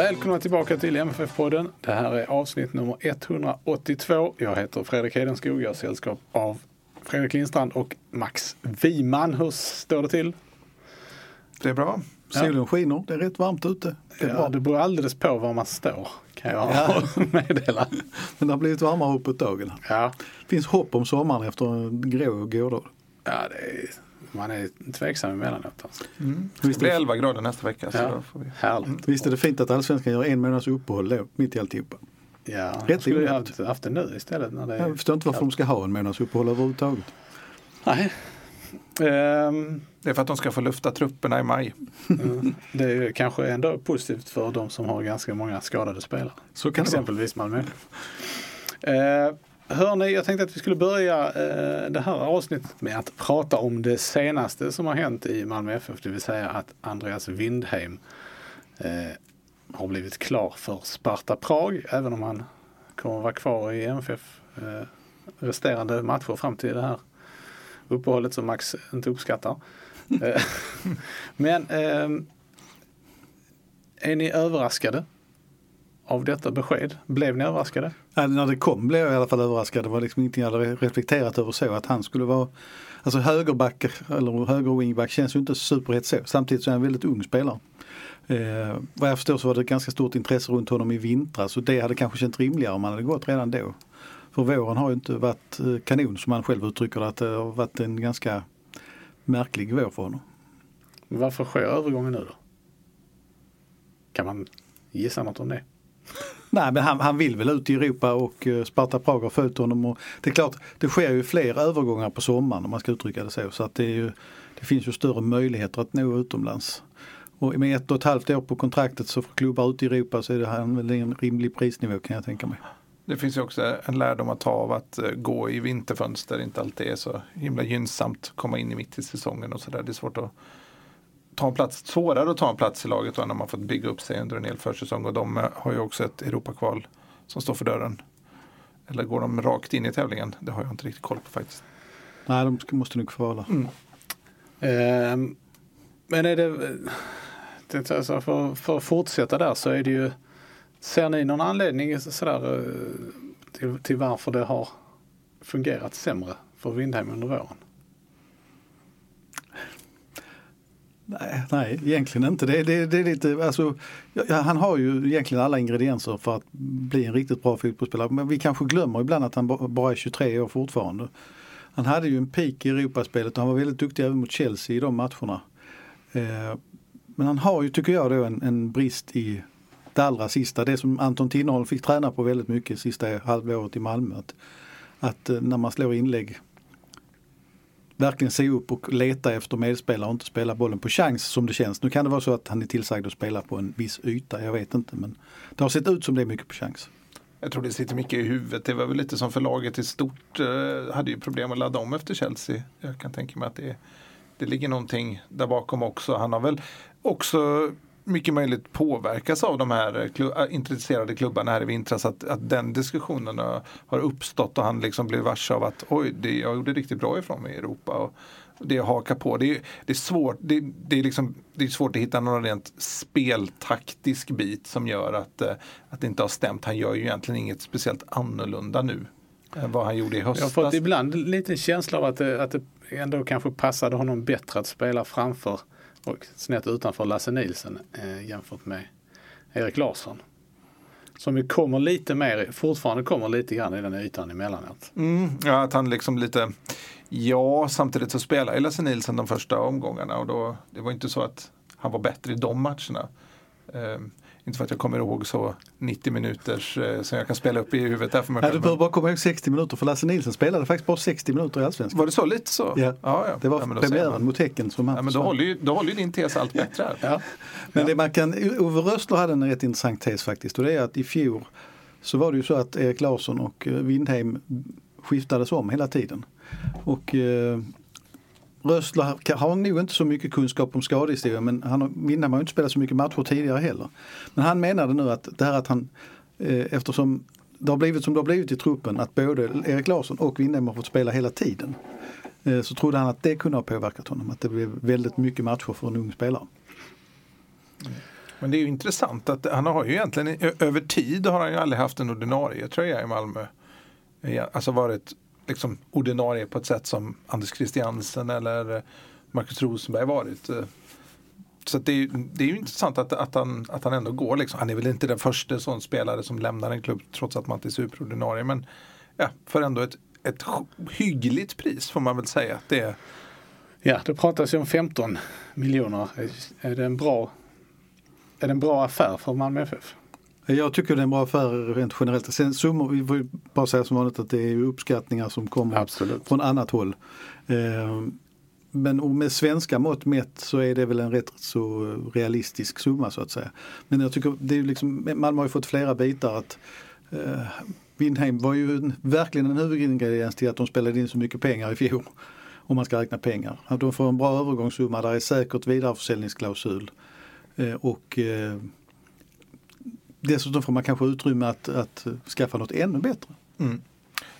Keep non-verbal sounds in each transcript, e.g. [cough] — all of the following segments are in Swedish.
Välkomna tillbaka till MFF-podden. Det här är avsnitt nummer 182. Jag heter Fredrik Hedenskog. Jag har sällskap av Fredrik Lindstrand och Max Wiman. Hur står det till? Det är bra. Solen skiner, det är rätt varmt ute. Det är Ja, bra. det beror alldeles på var man står kan jag Ja. [laughs] meddela. Men det har blivit varmare uppåt dagen. Ja, Det finns hopp om sommaren efter en grå gårdag. ja det är, man är tveksam emellanåt. Alltså. Det Visst blir är, 11 grader nästa vecka. Så Ja. då får vi... Härligt. visst är det fint att allsvenskan gör en månads uppehåll då, mitt i alltihopa. Ja, Rätt jag skulle ju haft, haft det nu istället. När det är, Jag förstår inte varför de ska ha en månads uppehåll överhuvudtaget. Nej. Ehm, Det är för att de ska få lufta trupperna i maj. Mm. Det är ju kanske ändå positivt för de som har ganska många skadade spelare. Så kan det vara. Exempelvis Malmö. Eh, hörni, jag tänkte att vi skulle börja eh, det här avsnittet med att prata om det senaste som har hänt i Malmö FF. Det vill säga att Andreas Windheim eh, har blivit klar för Sparta Prag. Även om han kommer att vara kvar i MFF eh, resterande matcher fram till det här uppehållet som Max inte uppskattar. [laughs] Eh, [laughs] Men ehm, är ni överraskade av detta besked? Blev ni överraskade? Ja, när det kom blev jag i alla fall överraskad. Det var liksom ingenting jag hade reflekterat över så att han skulle vara Alltså högerback eller höger wingback känns ju inte superhett så. Samtidigt så är han en väldigt ung spelare. Eh, vad jag förstår så var det ganska stort intresse runt honom i vintras och det hade kanske känts rimligare om han hade gått redan då. För våren har ju inte varit eh, kanon som han själv uttrycker det. Att det har varit en ganska märklig vår för honom. Varför sker övergången nu då? Kan man gissa något om det? Nej men han, han vill väl ut i Europa och eh, Sparta Prag har följt honom. Och det är klart, det sker ju fler övergångar på sommaren om man ska uttrycka det så. Så att det, är ju, det finns ju större möjligheter att nå utomlands. Och med ett och ett halvt år på kontraktet så för klubbar ute i Europa så är det här väl en rimlig prisnivå kan jag tänka mig. Det finns ju också en lärdom att ta av att eh, gå i vinterfönster inte alltid är så himla gynnsamt. Komma in i mitt i säsongen och sådär. Det är svårt att ta en plats, svårare att ta en plats i laget då när man fått bygga upp sig under en hel försäsong. Och de eh, har ju också ett Europakval som står för dörren. Eller går de rakt in i tävlingen? Det har jag inte riktigt koll på faktiskt. Nej, de måste nog få vara. Ehm, men är det, alltså för, för att fortsätta där så är det ju Ser ni någon anledning sådär, eh, till, till varför det har fungerat sämre för Windheim under våren? Nej, nej, egentligen inte. Det, det, det är lite, alltså, ja, han har ju egentligen alla ingredienser för att bli en riktigt bra fotbollsspelare. Men vi kanske glömmer ibland att han bara är 23 år fortfarande. Han hade ju en peak i Europaspelet och han var väldigt duktig även mot Chelsea i de matcherna. Eh, men han har ju, tycker jag, då en, en brist i det allra sista. Det som Anton Tinnerholm fick träna på väldigt mycket sista halvåret i Malmö. Att, att eh, när man slår inlägg verkligen se upp och leta efter medspelare och inte spela bollen på chans som det känns. Nu kan det vara så att han är tillsagd att spela på en viss yta, jag vet inte. Men det har sett ut som det är mycket på chans. Jag tror det sitter mycket i huvudet. Det var väl lite som för laget i stort. Eh, hade ju problem att ladda om efter Chelsea. Jag kan tänka mig att det, det ligger någonting där bakom också. Han har väl också mycket möjligt påverkas av de här klu- äh, intresserade klubbarna här i vintras. Att, att den diskussionen har, uppstått och han liksom blev varse av att oj, det, jag gjorde riktigt bra ifrån mig i Europa. Och det hakar på. Det är, det är svårt det, det är liksom, det är svårt att hitta någon rent speltaktisk bit som gör att, eh, att det inte har stämt. Han gör ju egentligen inget speciellt annorlunda nu än vad han gjorde i Jag har höstas. fått ibland lite känsla av att det, att det ändå kanske passade honom bättre att spela framför och snett utanför Lasse Nilsen eh, jämfört med Erik Larsson. Som ju kommer lite mer, fortfarande kommer lite grann i den ytan emellanåt. Mm, ja, att han liksom lite Ja, samtidigt så spelade ju Lasse Nilsen de första omgångarna och då, det var inte så att han var bättre i de matcherna. Eh, inte för att jag kommer ihåg så 90 minuters eh, som jag kan spela upp i huvudet där för mig själv. du behöver bara komma ihåg 60 minuter för Lasse Nilsson spelade faktiskt bara 60 minuter i Allsvenskan. Var det så lite så? Ja. ja, ja. Det var ja, premiären mot Häcken som han Ja, men då håller, ju, då håller ju din tes allt bättre här. [laughs] Ja. Men det man kan, Ove Rössler hade en rätt intressant tes faktiskt och det är att i fjol så var det ju så att Erik Larsson och eh, Windheim skiftades om hela tiden. Och eh, Rössler har- nog inte så mycket kunskap om skadehistoria men han har, Windheim har ju inte spelat så mycket matcher tidigare heller. Men han menade nu att det här att han, eh, eftersom det har blivit som det har blivit i truppen att både Erik Larsson och Windheim har fått spela hela tiden. eh, Så trodde han att det kunde ha påverkat honom, att det blev väldigt mycket matcher för en ung spelare. Men det är ju intressant att han har ju egentligen över tid har han ju aldrig haft en ordinarie tröja i Malmö. Alltså varit liksom ordinarie på ett sätt som Anders Christiansen eller eh, Markus Rosenberg varit. Eh, så det, är, ju- det är ju intressant att, att, han, att han ändå går. Liksom. Han är väl inte den första sån spelare som lämnar en klubb trots att man inte är superordinarie. Men ja, för ändå ett, ett hyggligt pris får man väl säga. att Det är, Ja, det pratas ju om 15 miljoner. Är det en bra, är det en bra affär för Malmö FF? Jag tycker det är en bra affär rent generellt. Sen summor, vi får ju bara säga som vanligt att det är uppskattningar som kommer Absolut. från annat håll. Eh, Men med svenska mått mätt så är det väl en rätt så realistisk summa så att säga. Men jag tycker det är liksom, Malmö har ju fått flera bitar att eh, Windheim var ju en, verkligen en huvudingrediens till att de spelade in så mycket pengar i fjol. Om man ska räkna pengar. Att de får en bra övergångssumma, där är säkert vidareförsäljningsklausul. Eh, och eh, dessutom får man kanske utrymme att, att skaffa något ännu bättre.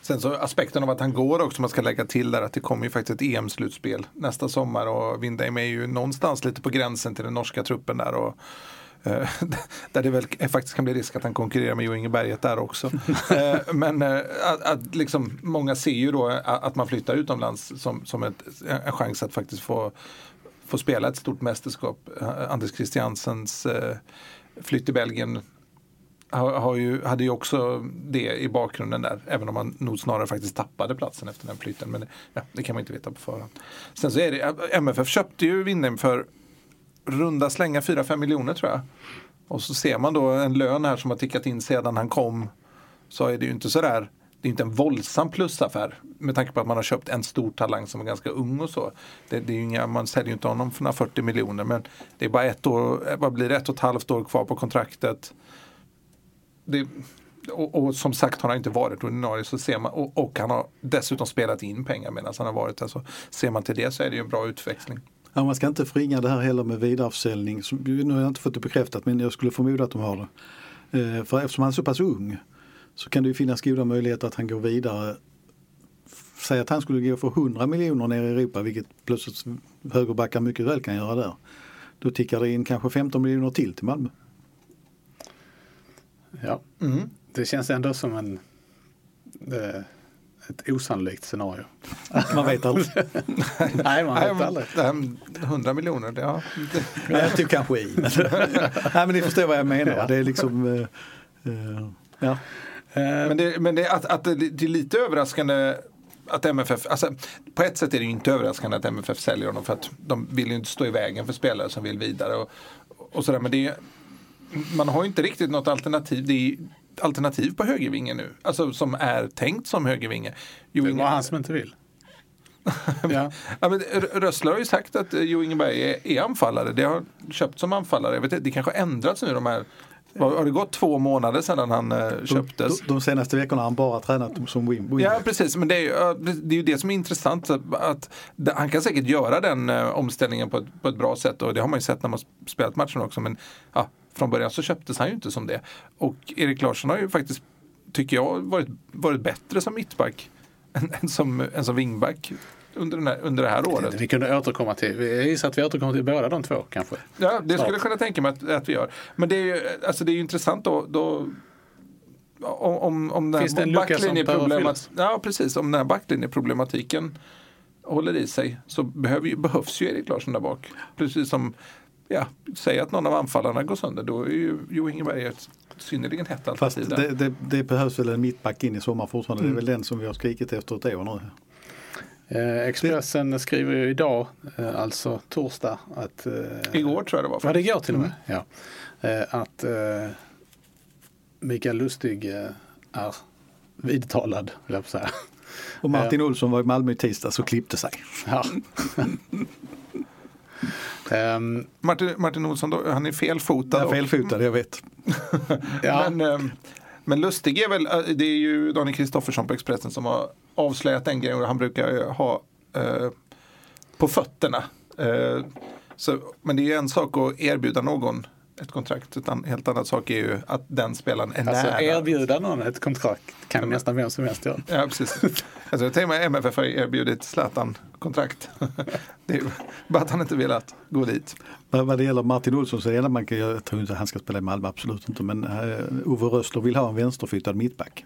Sen så aspekten av att han går också, man ska lägga till där att det kommer ju faktiskt ett EM-slutspel nästa sommar och Windheim är ju någonstans lite på gränsen till den norska truppen där. Och, eh, [laughs] där det väl faktiskt kan bli risk att han konkurrerar med Jo Inge Berget där också. [laughs] Eh, Men eh, att, att liksom, många ser ju då att man flyttar utomlands som, som ett, en chans att faktiskt få, få spela ett stort mästerskap. Eh, Anders Christiansens eh, flytt till Belgien har, har ju, hade ju också det i bakgrunden där. Även om man nog snarare faktiskt tappade platsen efter den flytten. Men ja, det kan man inte veta på förhand. Sen så är det, MFF köpte ju Windheim för runda slänga 4-5 miljoner tror jag. Och så ser man då en lön här som har tickat in sedan han kom. Så är det ju inte sådär det är inte en våldsam plusaffär med tanke på att man har köpt en stor talang som är ganska ung och så. Det, det är ju inga, man säljer ju inte honom för några 40 miljoner men det är bara ett år, vad blir det, ett och ett halvt år kvar på kontraktet det, och, och som sagt har han inte varit ordinarie så ser man, och, och han har dessutom spelat in pengar medan han har varit där. Så ser man till det så är det ju en bra utväxling. Ja, man ska inte förringa det här heller med vidareförsäljning. Som- Nu har jag inte fått det bekräftat men jag skulle förmoda att de har det. Eh, För eftersom han är så pass ung så kan det ju finnas goda möjligheter att han går vidare. Säg att han skulle gå för 100 miljoner ner i Europa vilket plötsligt högerbackar mycket väl kan göra där. Då tickar det in kanske 15 miljoner till till Malmö. Ja. Det känns ändå som en, eh, ett osannolikt scenario. Man vet aldrig. [laughs] Nej, man vet aldrig. det här med 100 miljoner, det, ja, det, jag tog kanske i. Men, [laughs] Nej, men ni förstår vad jag menar. Det är liksom eh, eh, ja. men det, men det, att, att det, det är lite överraskande att MFF, alltså, på ett sätt är det ju inte överraskande att MFF säljer honom för att de vill ju inte stå i vägen för spelare som vill vidare. Och, och sådär, men det är, man har ju inte riktigt något alternativ. Det är alternativ på högervingen nu, alltså som är tänkt som högervinge. Jo, Det var han som inte vill. [laughs] ja. Ja, men Rössler har ju sagt att eh, Jo Ingeberg är, är anfallare. Det har köpt som anfallare. Jag vet inte, det kanske har ändrats nu de här har det gått två månader sedan han eh, de, köptes? de, de senaste veckorna har han bara tränat som wing. Ja precis, men det är, ju, det är ju det som är intressant. Att, han kan säkert göra den eh, omställningen på ett, på ett bra sätt och det har man ju sett när man spelat matchen också. Men ja, från början så köptes han ju inte som det. Och Erik Larsson har ju faktiskt, tycker jag, varit, varit bättre som mittback än, än, som, än som wingback under, den här, under det här året. Vi kunde återkomma till, jag gissar att vi återkommer till båda de två kanske. Ja, det skulle jag kunna tänka mig att, att vi gör. Men det är ju, alltså det är ju intressant då, då om, om, den Finns det en lucka som fyllas? ja, precis, om den här backlinjeproblematiken håller i sig så behöver, behövs ju Erik Larsson där bak. Precis som, ja, säg att någon av anfallarna går sönder, då är ju Jo Ingeberg ett synnerligen hett Fast alternativ där. det, det, det behövs väl en mittback in i sommar fortfarande. Det är väl den som vi har skrikit efter ett år nu. Eh, Expressen skriver ju idag, eh, alltså torsdag, att... Eh, Igår tror jag det var. Var det igår till och med? Mm. Ja. Att Mikael Lustig är vidtalad, vill jag säga. Och Martin Olsson var i Malmö i tisdag så klippte sig. Ja. [laughs] [laughs] Ehm, Martin, Martin Olsson, då, han är felfotad. Är felfotad, jag vet. [laughs] ja. Men, ehm, men Lustig är väl, eh, det är ju Daniel Kristoffersson på Expressen som har avslöjat den grejen och han brukar ha eh, på fötterna. Eh, så, men det är ju en sak att erbjuda någon ett kontrakt, utan helt annat sak är ju att den spelaren är Alltså nära. erbjuda någon ett kontrakt kan nästan vem som helst göra. Ja, precis. Alltså, jag tänker mig MFF har erbjudit Zlatan kontrakt. [laughs] Det är bara att han inte velat gå dit. Vad, vad det gäller Martin Olsson så är det enda man kan göra, jag tror inte han ska spela i Malmö, absolut inte. Men uh, Ove Rössler vill ha en vänsterfotad mittback.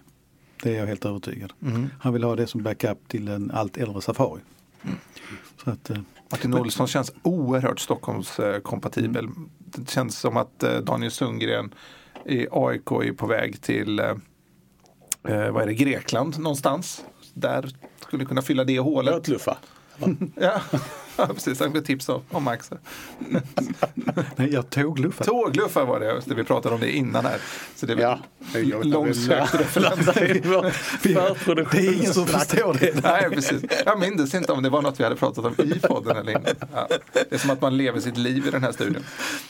Det är jag helt övertygad. Han vill ha det som backup till en allt äldre Safari. Så att, eh, Martin Olsson känns oerhört Stockholmskompatibel. Det känns som att eh, Daniel Sundgren i AIK är på väg till eh, eh, vad är det, Grekland någonstans. Där skulle kunna fylla det hålet. [laughs] Ja, [laughs] ja precis. Han blev tips av, om Max. [laughs] nej, jag tågluffade. Tågluffar var det, det, vi pratade om det innan här. Så det Ja, långsökt referens. [laughs] Det är ingen som förstår det. Nej, precis. Jag minns inte om det var något vi hade pratat om i podden eller inte. Ja. Det är som att man lever sitt liv i den här studion.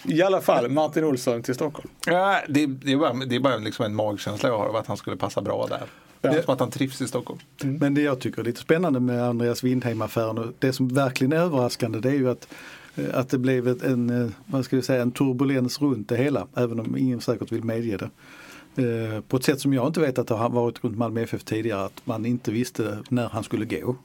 I alla fall Martin Olsson till Stockholm. Ja, det, det är bara, det är bara liksom en magkänsla jag har av att han skulle passa bra där. Är som att han trivs i Stockholm. Men det jag tycker är lite spännande med Andreas Windheim-affären och det som verkligen är överraskande det är ju att, eh, att det blev ett- en, eh, vad ska vi säga, en turbulens runt det hela, även om ingen säkert vill medge det. Eh, På ett sätt som jag inte vet att det har varit runt Malmö FF tidigare, att man inte visste när han skulle gå.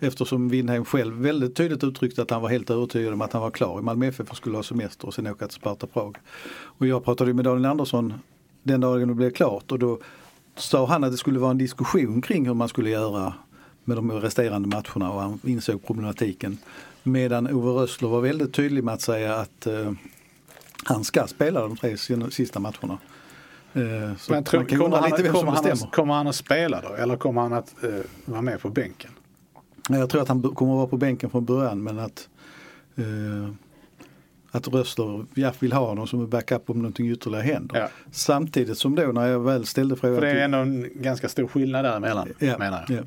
Eftersom Windheim själv väldigt tydligt uttryckte att han var helt övertygad om att han var klar i Malmö FF och skulle ha semester och sen åka till Sparta Prag. Och jag pratade med Daniel Andersson den dagen det blev klart och då sa han att det skulle vara en diskussion kring hur man skulle göra med de resterande matcherna och han insåg problematiken. Medan Ove Rössler var väldigt tydlig med att säga att eh, han ska spela de tre sista matcherna. Eh, så Men tror, man kan kommer, han, lite vem kommer, som han bestämmer. att, kommer han att spela då? Eller kommer han att eh, vara med på bänken? Jag tror att han kommer att vara på bänken från början men att eh, att Rössler vill ha honom som en backup om någonting ytterligare händer. Ja. Samtidigt som då när jag väl ställde frågan För det är ändå en ganska stor skillnad däremellan Ja, menar jag. ja.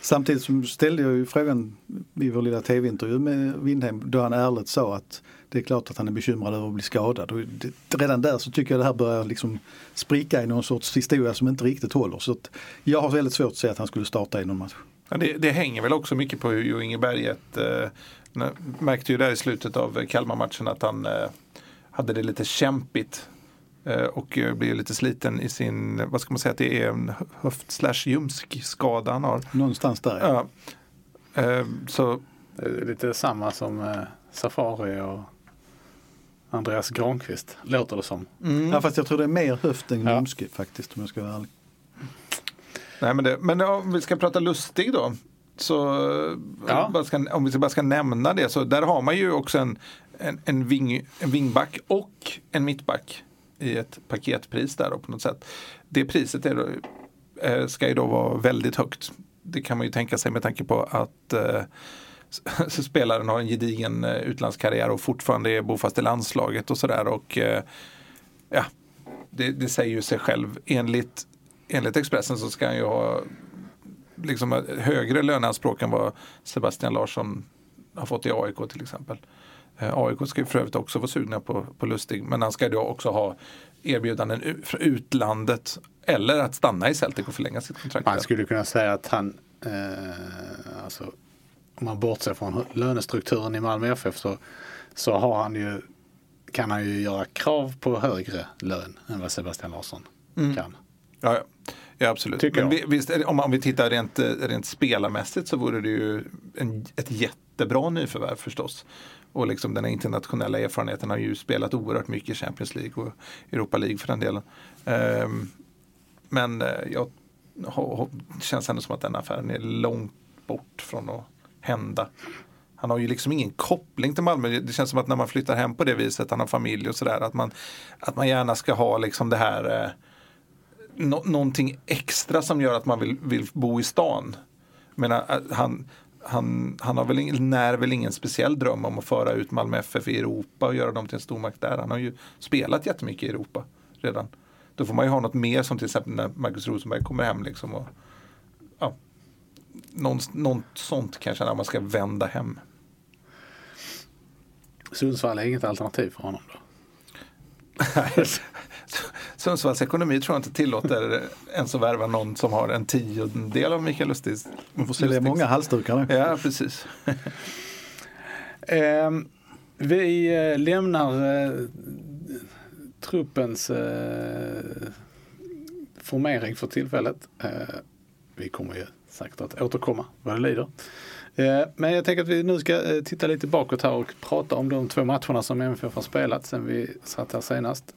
Samtidigt som ställde jag ju frågan i vår lilla tv-intervju med Windheim då han ärligt sa att det är klart att han är bekymrad över att bli skadad. Och det, redan där så tycker jag det här börjar liksom spricka i någon sorts historia som inte riktigt håller. Så att jag har väldigt svårt att säga att han skulle starta i någon match. Ja, det, det hänger väl också mycket på hur Jo Inge Berget eh, när- märkte ju där i slutet av Kalmar-matchen att han eh, hade det lite kämpigt eh, och eh, blev lite sliten i sin, vad ska man säga, att det är en höft slash ljumskskada han har. Någonstans där. Ja. Ja. Eh, så Det är lite samma som Safari och Andreas Granqvist, låter det som. mm. Ja, fast jag tror det är mer höft än Ja. ljumske faktiskt om jag ska vara ärlig. Nej, men, det, men om vi ska prata lustig då. Så eh, Ja. bara ska, om vi bara ska nämna det så där har man ju också en, en, en, ving, en vingback och en mittback i ett paketpris där då på något sätt. Det priset är då, eh, ska ju då vara väldigt högt. Det kan man ju tänka sig med tanke på att eh, [laughs] spelaren har en gedigen eh, utlandskarriär och fortfarande är bofast i landslaget och sådär. Och eh, ja, det, det säger ju sig själv. Enligt, enligt Expressen så ska han ju ha liksom ett högre löneanspråk än vad Sebastian Larsson har fått i AIK till exempel. Eh, AIK ska ju för övrigt också vara sugna på, på Lustig men han ska då också ha erbjudanden från utlandet eller att stanna i Celtic och förlänga sitt kontrakt. Man skulle kunna säga att han, eh, alltså, om man bortser från lönestrukturen i Malmö FF så, så har han ju, kan han ju göra krav på högre lön än vad Sebastian Larsson kan. Ja, ja. Ja absolut. Tycker Men vi, visst, om, om vi tittar rent, eh, rent spelarmässigt så vore det ju en, ett jättebra nyförvärv förstås. Och liksom den här internationella erfarenheten har ju spelat oerhört mycket i Champions League och Europa League för den delen. Ehm, men eh, jag känns ändå som att den affären är långt bort från att hända. Han har ju liksom ingen koppling till Malmö. Det känns som att när man flyttar hem på det viset, han har familj och sådär, att man, att man gärna ska ha liksom det här nå- någonting extra som gör att man vill, vill bo i stan. Men han, han, han har väl ingen, när väl ingen speciell dröm om att föra ut Malmö FF i Europa och göra dem till en stormakt där. Han har ju spelat jättemycket i Europa redan. Då får man ju ha något mer som till exempel när Marcus Rosenberg kommer hem. Liksom och, ja, något, något sånt kanske när man ska vända hem. Sundsvall är inget alternativ för honom då? [laughs] [laughs] [laughs] Sundsvalls ekonomi tror jag inte tillåter ens att värva någon som har en tiondel av Mikael Lustigs. Man får sälja många halsdukar. Ja, precis. [laughs] eh, vi lämnar eh, truppens eh, formering för tillfället. Eh, vi kommer ju säkert att återkomma vad det lider. Eh, men jag tänker att vi nu ska eh, titta lite bakåt här och prata om de två matcherna som MFF har spelat sen vi satt här senast.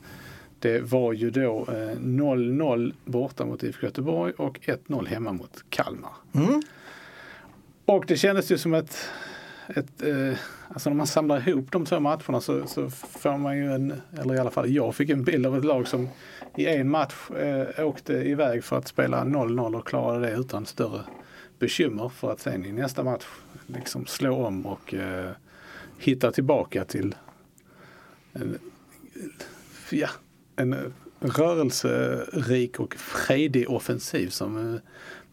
Det var ju då 0-0 borta mot IFK Göteborg och 1-0 hemma mot Kalmar. Mm. Och det kändes ju som ett, ett eh, alltså när man samlar ihop de två matcherna så, så får man ju en, eller i alla fall jag fick en bild av ett lag som i en match eh, åkte iväg för att spela 0-0 och klarade det utan större bekymmer för att sen i nästa match liksom slå om och eh, hitta tillbaka till en, ja, en rörelserik och fredig offensiv som eh,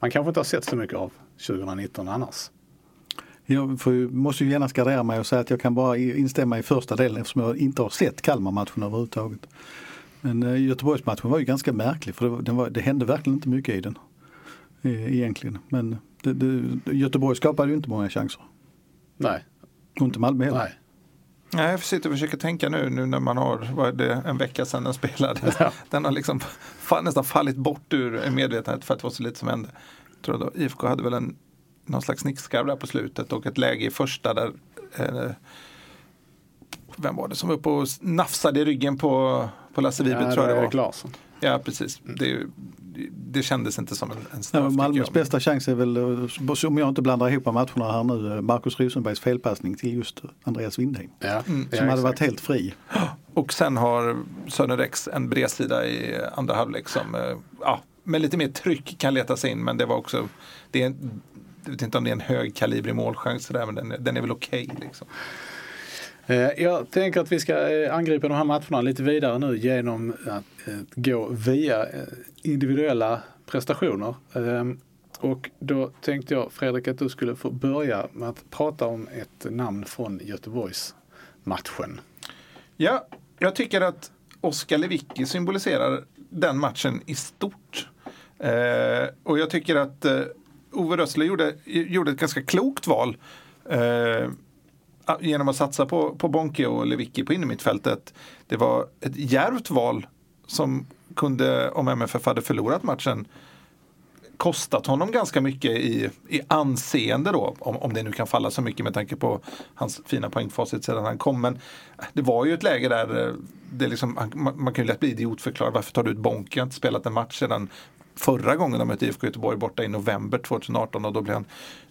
man kanske inte har sett så mycket av 2019 annars. Jag får, måste ju genast gardera mig och säga att jag kan bara instämma i första delen eftersom jag inte har sett Kalmar-matchen överhuvudtaget. Men eh, Göteborgsmatchen var ju ganska märklig för det, var, det hände verkligen inte mycket i den. Eh, egentligen. Men det, det, Göteborg skapade ju inte många chanser. Nej. Och inte Malmö heller. Nej. Nej, jag sitter och försöker tänka nu, nu när man har, vad är det, en vecka sedan den spelades. [laughs] Ja. Den har liksom fall, nästan fallit bort ur medvetandet för att det var så lite som hände. Jag tror då, IFK hade väl en, någon slags nickskarv där på slutet och ett läge i första där eh, vem var det som var uppe och nafsade i ryggen på, på Lasse Vibe Ja, tror jag det Erik var. Larsson. Ja precis, det, det kändes inte som en, en straff. Ja, Malmös bästa chans är väl, eh, om jag inte blandar ihop matcherna här nu, eh, Marcus Rosenbergs felpassning till just Andreas Windheim. Ja, Mm. ja, Som hade exakt. varit helt fri. Och sen har Sören Rex en bredsida i andra halvlek som eh, ja, med lite mer tryck kan leta sig in. Men det var också, det är, jag vet inte om det är en högkalibrig målchans sådär, men den, är- den är väl okej. liksom. Eh, jag tänker att vi ska eh, angripa de här matcherna lite vidare nu genom att eh, gå via individuella prestationer. Och då tänkte jag Fredrik att du skulle få börja med att prata om ett namn från Göteborgs matchen. Ja, jag tycker att Oskar Lewicki symboliserar den matchen i stort. Eh, och jag tycker att eh, Ove Rössler gjorde, gjorde ett ganska klokt val. Eh, genom att satsa på, på Bonke och Lewicki på innermittfältet. Det var ett djärvt val som kunde, om MFF hade förlorat matchen, kostat honom ganska mycket i, i anseende då, om, om det nu kan falla så mycket med tanke på hans fina poängfacit sedan han kom. Men det var ju ett läge där eh, det liksom, man, man kan ju lätt bli idiotförklarad. Varför tar du ut Bonke? Jag har inte spelat en match sedan förra gången de mötte IFK Göteborg borta i november 2018 och då blev han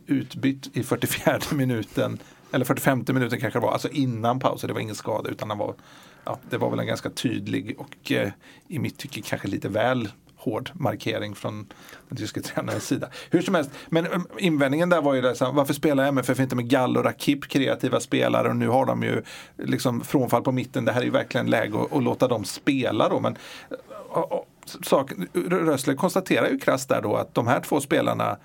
utbytt i 44 minuten eller 45 minuten kanske det var, alltså innan pausen. Det var ingen skada utan han var, ja, det var väl en ganska tydlig och eh, i mitt tycke kanske lite väl hård markering från den tyska [laughs] tränarens sida. Hur som helst, men um, invändningen där var ju det, varför spelar MFF inte med Gall och Rakip, kreativa spelare och nu har de ju liksom frånfall på mitten. Det här är ju verkligen läge att, att låta dem spela då. Men eh, och, och, sak, Rössler konstaterar ju krasst där då att de här två spelarna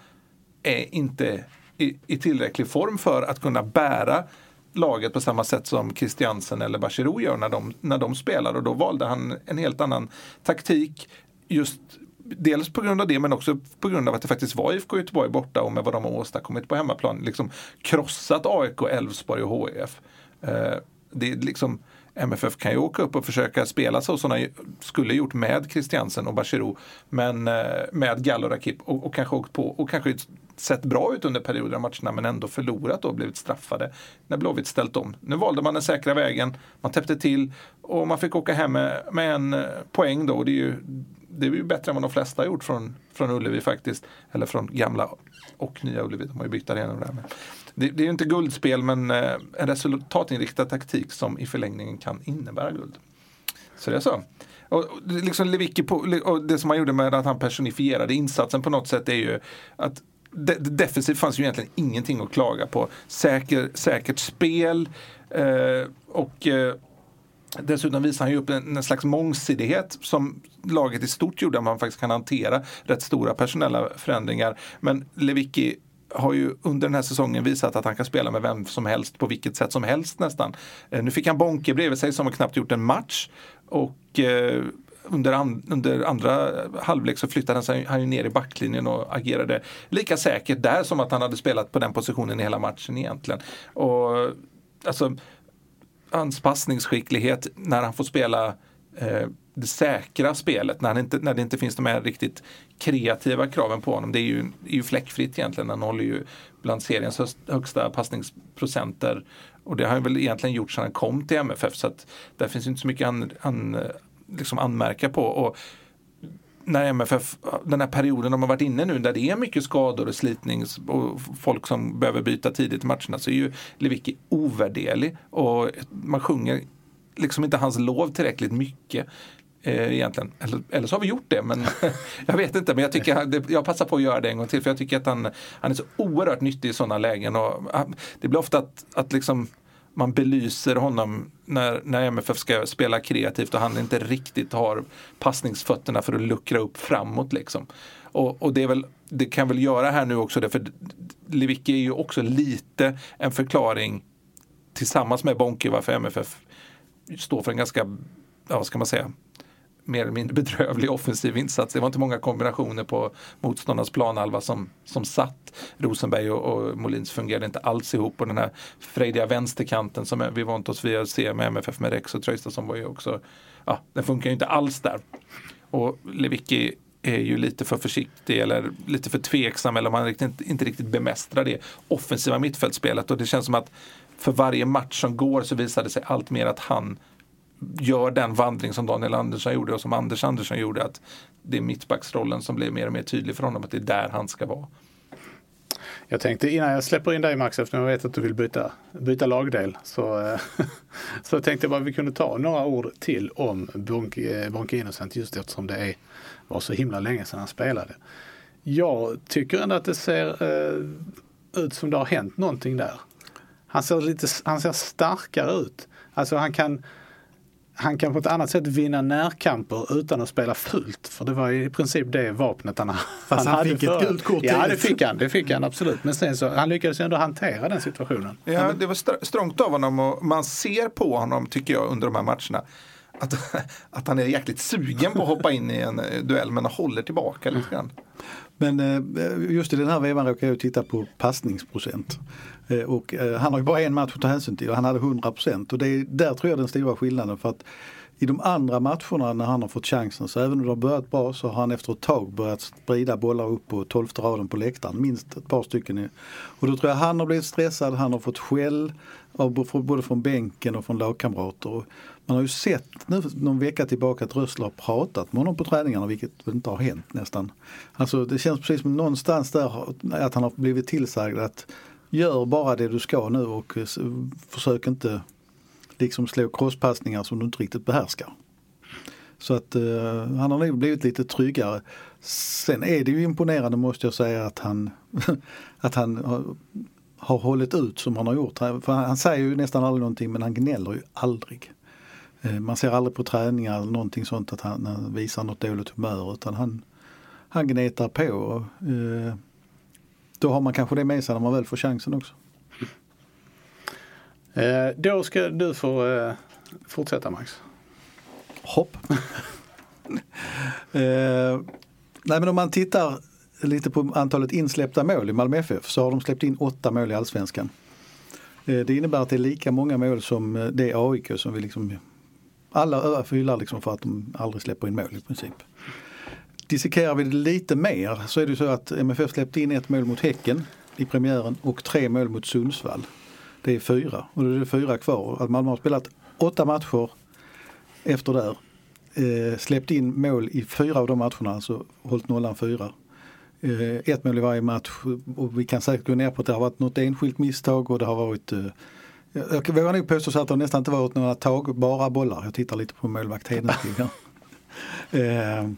är inte i, i tillräcklig form för att kunna bära laget på samma sätt som Christiansen eller Bachirou gör när de, när de spelar. Och då valde han en helt annan taktik. Just Dels på grund av det men också på grund av att det faktiskt var IFK Göteborg borta och med vad de har åstadkommit på hemmaplan. Liksom krossat AIK, Elfsborg och HIF. Eh, det är liksom MFF kan ju åka upp och försöka spela så som de skulle gjort med Christiansen och Bachirou. Men eh, med Gall och Rakip och, och kanske åkt på och kanske sett bra ut under perioder av matcherna men ändå förlorat och blivit straffade när Blåvitt ställt om. Nu valde man den säkra vägen, man täppte till och man fick åka hem med, med en eh, poäng då. Det är ju det är ju bättre än vad de flesta har gjort från, från Ullevi faktiskt. Eller från gamla och nya Ullevi. De har ju bytt arenor där. Men det, det är ju inte guldspel men eh, en resultatinriktad taktik som i förlängningen kan innebära guld. Så det är så. Och, liksom Lewicki och det som han gjorde med att han personifierade insatsen på något sätt är ju att de, defensivt fanns ju egentligen ingenting att klaga på. Säker, säkert spel eh, och eh, Dessutom visar han ju upp en, en, slags mångsidighet som laget i stort gjorde, att man faktiskt kan hantera rätt stora personella förändringar. Men Lewicki har ju under den här säsongen visat att han kan spela med vem som helst på vilket sätt som helst nästan. Eh, nu fick han Bonke bredvid sig som har knappt gjort en match. Och eh, under, an, under andra halvlek så flyttade han sig han ju ner i backlinjen och agerade lika säkert där som att han hade spelat på den positionen i hela matchen egentligen. Och alltså hans passningsskicklighet när han får spela eh, det säkra spelet, när, inte, när det inte finns de här riktigt kreativa kraven på honom. Det är ju, är ju fläckfritt egentligen. Han håller ju bland seriens högsta passningsprocenter. Och det har han väl egentligen gjort sedan han kom till MFF så att där finns inte så mycket an, an, liksom anmärka på. Och när MFF, den här perioden de har varit inne nu där det är mycket skador och slitning och folk som behöver byta tidigt i matcherna så är ju Lewicki ovärderlig och man sjunger liksom inte hans lov tillräckligt mycket. Eh, egentligen. Eller, eller så har vi gjort det, men [laughs] jag vet inte. Men jag, tycker, jag passar på att göra det en gång till för jag tycker att han, han är så oerhört nyttig i sådana lägen. Och, ah, det blir ofta att, att liksom man belyser honom när, när MFF ska spela kreativt och han inte riktigt har passningsfötterna för att luckra upp framåt. Liksom. Och, och det, är väl, det kan väl göra här nu också det, för Lewicki är ju också lite en förklaring tillsammans med Bonke varför MFF står för en ganska, ja, vad ska man säga, mer eller mindre bedrövlig offensiv insats. Det var inte många kombinationer på motståndarnas planhalva som, som satt. Rosenberg och, och Molins fungerade inte alls ihop och den här frejdiga vänsterkanten som vi vant oss vid att se med MFF med Rex och Traustason var ju också, ja, den funkar ju inte alls där. Och Lewicki är ju lite för försiktig eller lite för tveksam eller man riktigt, inte riktigt bemästrar det offensiva mittfältspelet och det känns som att för varje match som går så visar det sig allt mer att han gör den vandring som Daniel Andersson gjorde och som Anders Andersson gjorde. Att det är mittbacksrollen som blir mer och mer tydlig för honom. Att det är där han ska vara. Jag tänkte innan jag släpper in dig Max, eftersom jag vet att du vill byta, byta lagdel, så, [laughs] så tänkte jag bara att vi kunde ta några ord till om Bonke, eh, Bonke Innocent just eftersom det är, var så himla länge sedan han spelade. Jag tycker ändå att det ser eh, ut som det har hänt någonting där. Han ser, lite, han ser starkare ut. Alltså han kan, han kan på ett annat sätt vinna närkamper utan att spela fult. För det var i princip det vapnet han, Fast han, han fick ett gult kort Ja det fick han, det fick han absolut. Men sen så, han lyckades ändå hantera den situationen. Ja det var strångt av honom och man ser på honom tycker jag under de här matcherna. Att, [laughs] att han är jäkligt sugen på att hoppa in i en eh, duell men håller tillbaka lite grann. Men eh, just i den här vevan råkade jag titta på passningsprocent. Eh, och eh, han har ju bara en match att ta hänsyn till och han hade 100 procent. och det är där tror jag den stora skillnaden. för att i de andra matcherna när han har fått chansen så även om det har börjat bra så har han efter ett tag börjat sprida bollar upp på tolfte raden på läktaren. Minst ett par stycken. Och då tror jag han har blivit stressad, han har fått skäll både från bänken och från lagkamrater. Man har ju sett nu någon vecka tillbaka att Rössler har pratat med honom på träningarna vilket inte har hänt nästan. Alltså det känns precis som någonstans där att han har blivit tillsagd att gör bara det du ska nu och försök inte liksom slå crosspassningar som du inte riktigt behärskar. Så att uh, han har nog blivit lite tryggare. Sen är det ju imponerande måste jag säga att han, [laughs] att han har, har hållit ut som han har gjort. För han, han säger ju nästan aldrig någonting men han gnäller ju aldrig. Uh, man ser aldrig på träningar eller någonting sånt att han, han visar något dåligt humör utan han, han gnetar på. Och, uh, då har man kanske det med sig när man väl får chansen också. Eh, då ska du få eh, fortsätta Max. Hopp. [laughs] eh, nej men om man tittar lite på antalet insläppta mål i Malmö FF så har de släppt in åtta mål i Allsvenskan. Eh, det innebär att det är lika många mål som eh, det AIK som vi liksom alla hyllar liksom för att de aldrig släpper in mål i princip dissekerar vi det lite mer så är det så att MFF släppte in ett mål mot Häcken i premiären och tre mål mot Sundsvall. Det är fyra och då är det fyra kvar. Att Malmö har spelat åtta matcher efter där. Eh, släppt in mål i fyra av de matcherna, alltså hållit nollan fyra. Eh, ett mål i varje match och vi kan säkert gå ner på att det har varit något enskilt misstag och det har varit eh, jag vågar nog påstå att det nästan inte varit några tagbara bollar. Jag tittar lite på målvakt Hedenskog [laughs] här. eh,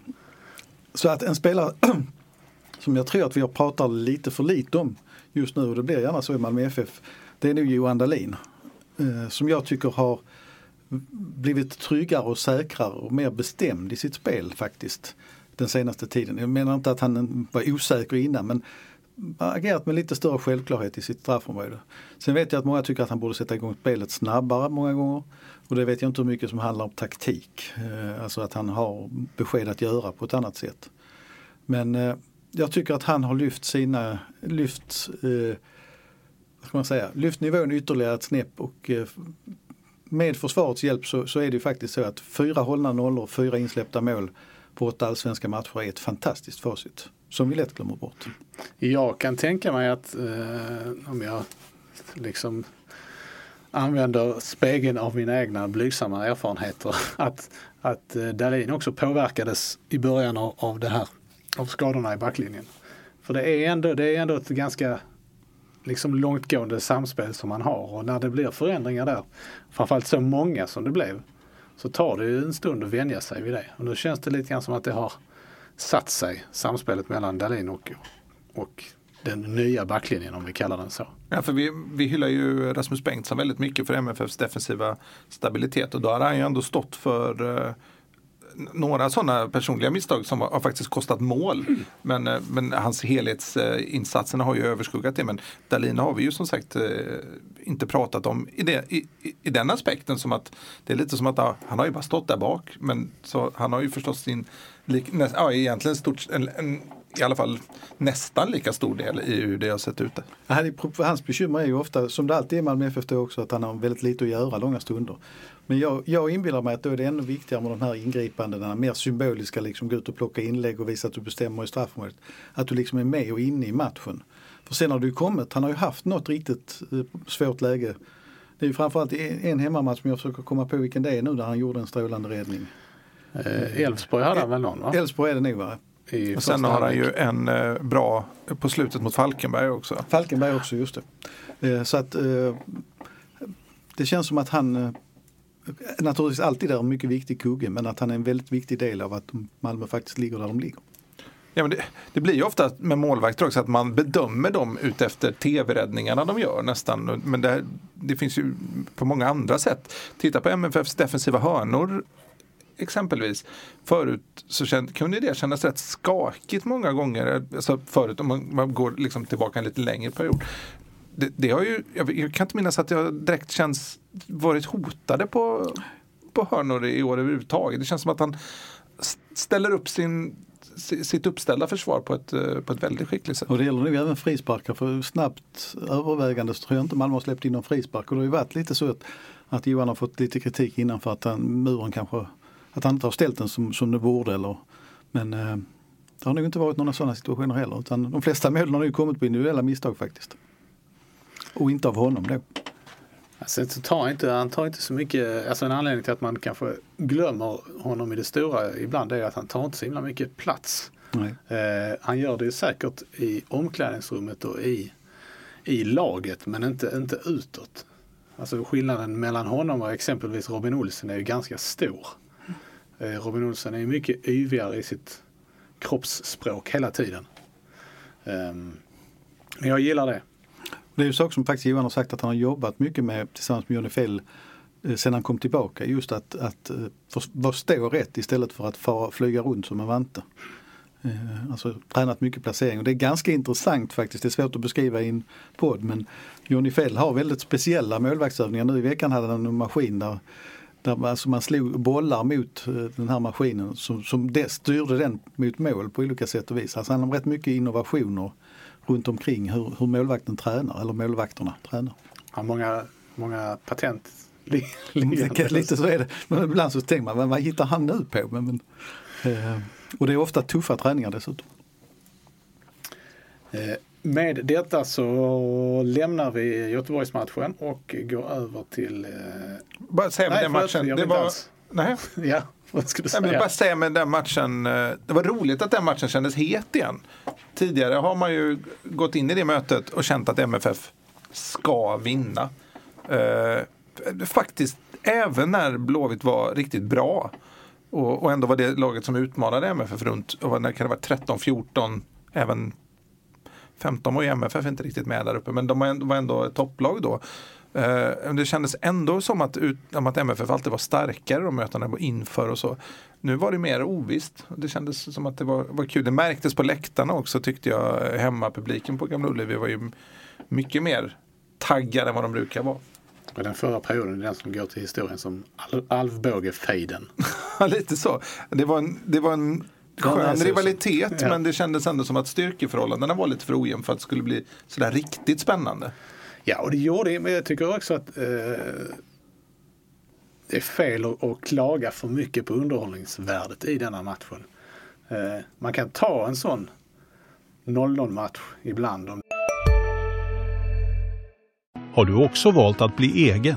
så att en spelare [clears throat] som jag tror att vi har pratat lite för lite om just nu och det blir gärna så i Malmö FF. Det är nog Johan Dahlin. Eh, som jag tycker har blivit tryggare och säkrare och mer bestämd i sitt spel faktiskt den senaste tiden. Jag menar inte att han var osäker innan men agerat med lite större självklarhet i sitt straffområde. Sen vet jag att många tycker att han borde sätta igång spelet snabbare många gånger. Och det vet jag inte hur mycket som handlar om taktik. Eh, alltså att han har besked att göra på ett annat sätt. Men eh, jag tycker att han har lyft sina, lyft, eh, vad ska man säga, lyft nivån ytterligare ett snäpp och eh, med försvarets hjälp så, så, är det ju faktiskt så att fyra hållna nollor fyra insläppta mål på åtta allsvenska matcher är ett fantastiskt facit som vi lätt glömmer bort. Jag kan tänka mig att eh, om jag liksom använder spegeln av mina egna blygsamma erfarenheter [laughs] att, att Dalin Dahlin också påverkades i början av, av det här av skadorna i backlinjen. För det är ändå, det är ändå ett ganska liksom långtgående samspel som man har och när det blir förändringar där, framförallt så många som det blev, så tar det ju en stund att vänja sig vid det. Och nu känns det lite grann som att det har satt sig, samspelet mellan Dahlin och, och den nya backlinjen om vi kallar den så. Ja, för vi, vi hyllar ju Rasmus Bengtsson väldigt mycket för MFFs defensiva stabilitet och då har han ju ändå stått för eh, några sådana personliga misstag som har faktiskt kostat mål. Men, eh, men hans helhetsinsatserna har ju överskuggat det. Men Dalina har vi ju som sagt eh, inte pratat om i, det, i, i den aspekten som att det är lite som att han har ju bara stått där bak. Men så, han har ju förstås sin, ja, egentligen stort, en, en i alla fall nästan lika stor del i hur det har sett ut. Hans bekymmer är ju ofta, som det alltid är i Malmö FF också, att han har väldigt lite att göra långa stunder. Men jag, jag inbillar mig att då är det ännu viktigare med de här ingripandena, mer symboliska, liksom gå ut och plocka inlägg och visa att du bestämmer i straffområdet. Att du liksom är med och inne i matchen. För sen har du kommit, han har ju haft något riktigt eh, svårt läge. Det är ju framförallt en hemmamatch som jag försöker komma på vilken det är nu där han gjorde en strålande räddning. Eh, Elfsborg hade han väl någon va? Elfsborg är det nog va? Och sen har han ju en eh, bra på slutet mot Falkenberg också. Falkenberg också, just det. Eh, så att eh, det känns som att han naturligtvis alltid är en mycket viktig kugge men att han är en väldigt viktig del av att Malmö faktiskt ligger där de ligger. Ja, men det, det blir ju ofta med målvakter också att man bedömer dem utefter tv-räddningarna de gör nästan. Men det, det finns ju på många andra sätt. Titta på MFFs defensiva hörnor exempelvis. Förut så känd, kunde det kännas rätt skakigt många gånger. Alltså förut om man, man går liksom tillbaka en lite längre period. Det, det, har ju, jag, jag, kan inte minnas att jag direkt känns varit hotade på, på hörnor i år överhuvudtaget. Det känns som att han ställer upp sin sitt uppställda försvar på ett, eh, på ett väldigt skickligt sätt. Och det gäller nog även frisparkar för snabbt övervägande så tror jag inte Malmö har släppt in någon frispark och det har ju varit lite så att, att Johan har fått lite kritik innan för att han, muren kanske att han inte har ställt den som, som det borde. Eller, men eh, det har nog inte varit några sådana situationer heller. Utan de flesta målen har ju kommit på individuella misstag faktiskt. Och inte av honom då. Alltså, tar inte, han tar inte så mycket, alltså en anledning till att man kanske glömmer honom i det stora ibland är att han tar inte så himla mycket plats. Eh, han gör det säkert i omklädningsrummet och i, i laget men inte, inte utåt. Alltså skillnaden mellan honom och exempelvis Robin Olsen är ju ganska stor. Eh, Robin Olsson är mycket yvigare i sitt kroppsspråk hela tiden. Ehm, men jag gillar det. Det är ju saker som faktiskt Johan har sagt att han har jobbat mycket med tillsammans med Johnny Fell eh, sen han kom tillbaka. Just att, eh, att stå rätt istället för att fara, flyga runt som en vante. Eh, alltså tränat mycket placering och det är ganska intressant faktiskt. Det är svårt att beskriva i en podd men Johnny Fell har väldigt speciella målvaktsövningar. Nu i veckan hade han en maskin där där alltså man slog bollar mot eh, den här maskinen som, som det styrde den mot mål på olika sätt och vis. Alltså handlar om rätt mycket innovationer runt omkring hur, hur målvakten tränar, eller målvakterna tränar. Ja, många, många patent [laughs] Lite så är det. Men ibland så tänker man, vad hittar han nu på? Men, men eh, och det är ofta tuffa träningar dessutom. Med detta så lämnar vi Göteborgsmatchen och går över till... Eh... Bara säga med nej, den matchen. Det var... Nej. [laughs] ja, vad ska du säga? Nej, bara säga med den matchen. Eh, det var roligt att den matchen kändes het igen. Tidigare har man ju gått in i det mötet och känt att MFF ska vinna. Eh, faktiskt även när Blåvitt var riktigt bra och, och ändå var det laget som utmanade MFF runt, och när kan det vara 13-14 även 15 var ju MFF inte riktigt med där uppe, men de var ändå ett topplag då. Eh, det kändes ändå som att, ut, att MFF alltid var starkare de mötena inför och så. Nu var det mer ovisst. Det kändes som att det var, var kul. Det märktes på läktarna också tyckte jag. Hemmapubliken på Gamla Ullevi var ju mycket mer taggade än vad de brukar vara. Och den förra perioden är den som går till historien som Alvbåge-fejden. [laughs] Lite så. Det var en, det var en skön rivalitet ja. men det kändes ändå som att styrkeförhållandena var lite för ojämn för att det skulle bli sådär riktigt spännande. Ja, och det gjorde det. Men jag tycker också att eh, det är fel att, att, klaga för mycket på underhållningsvärdet i denna matchen. Eh, man kan ta en sån 0-0 match ibland. Har du också valt att bli egen?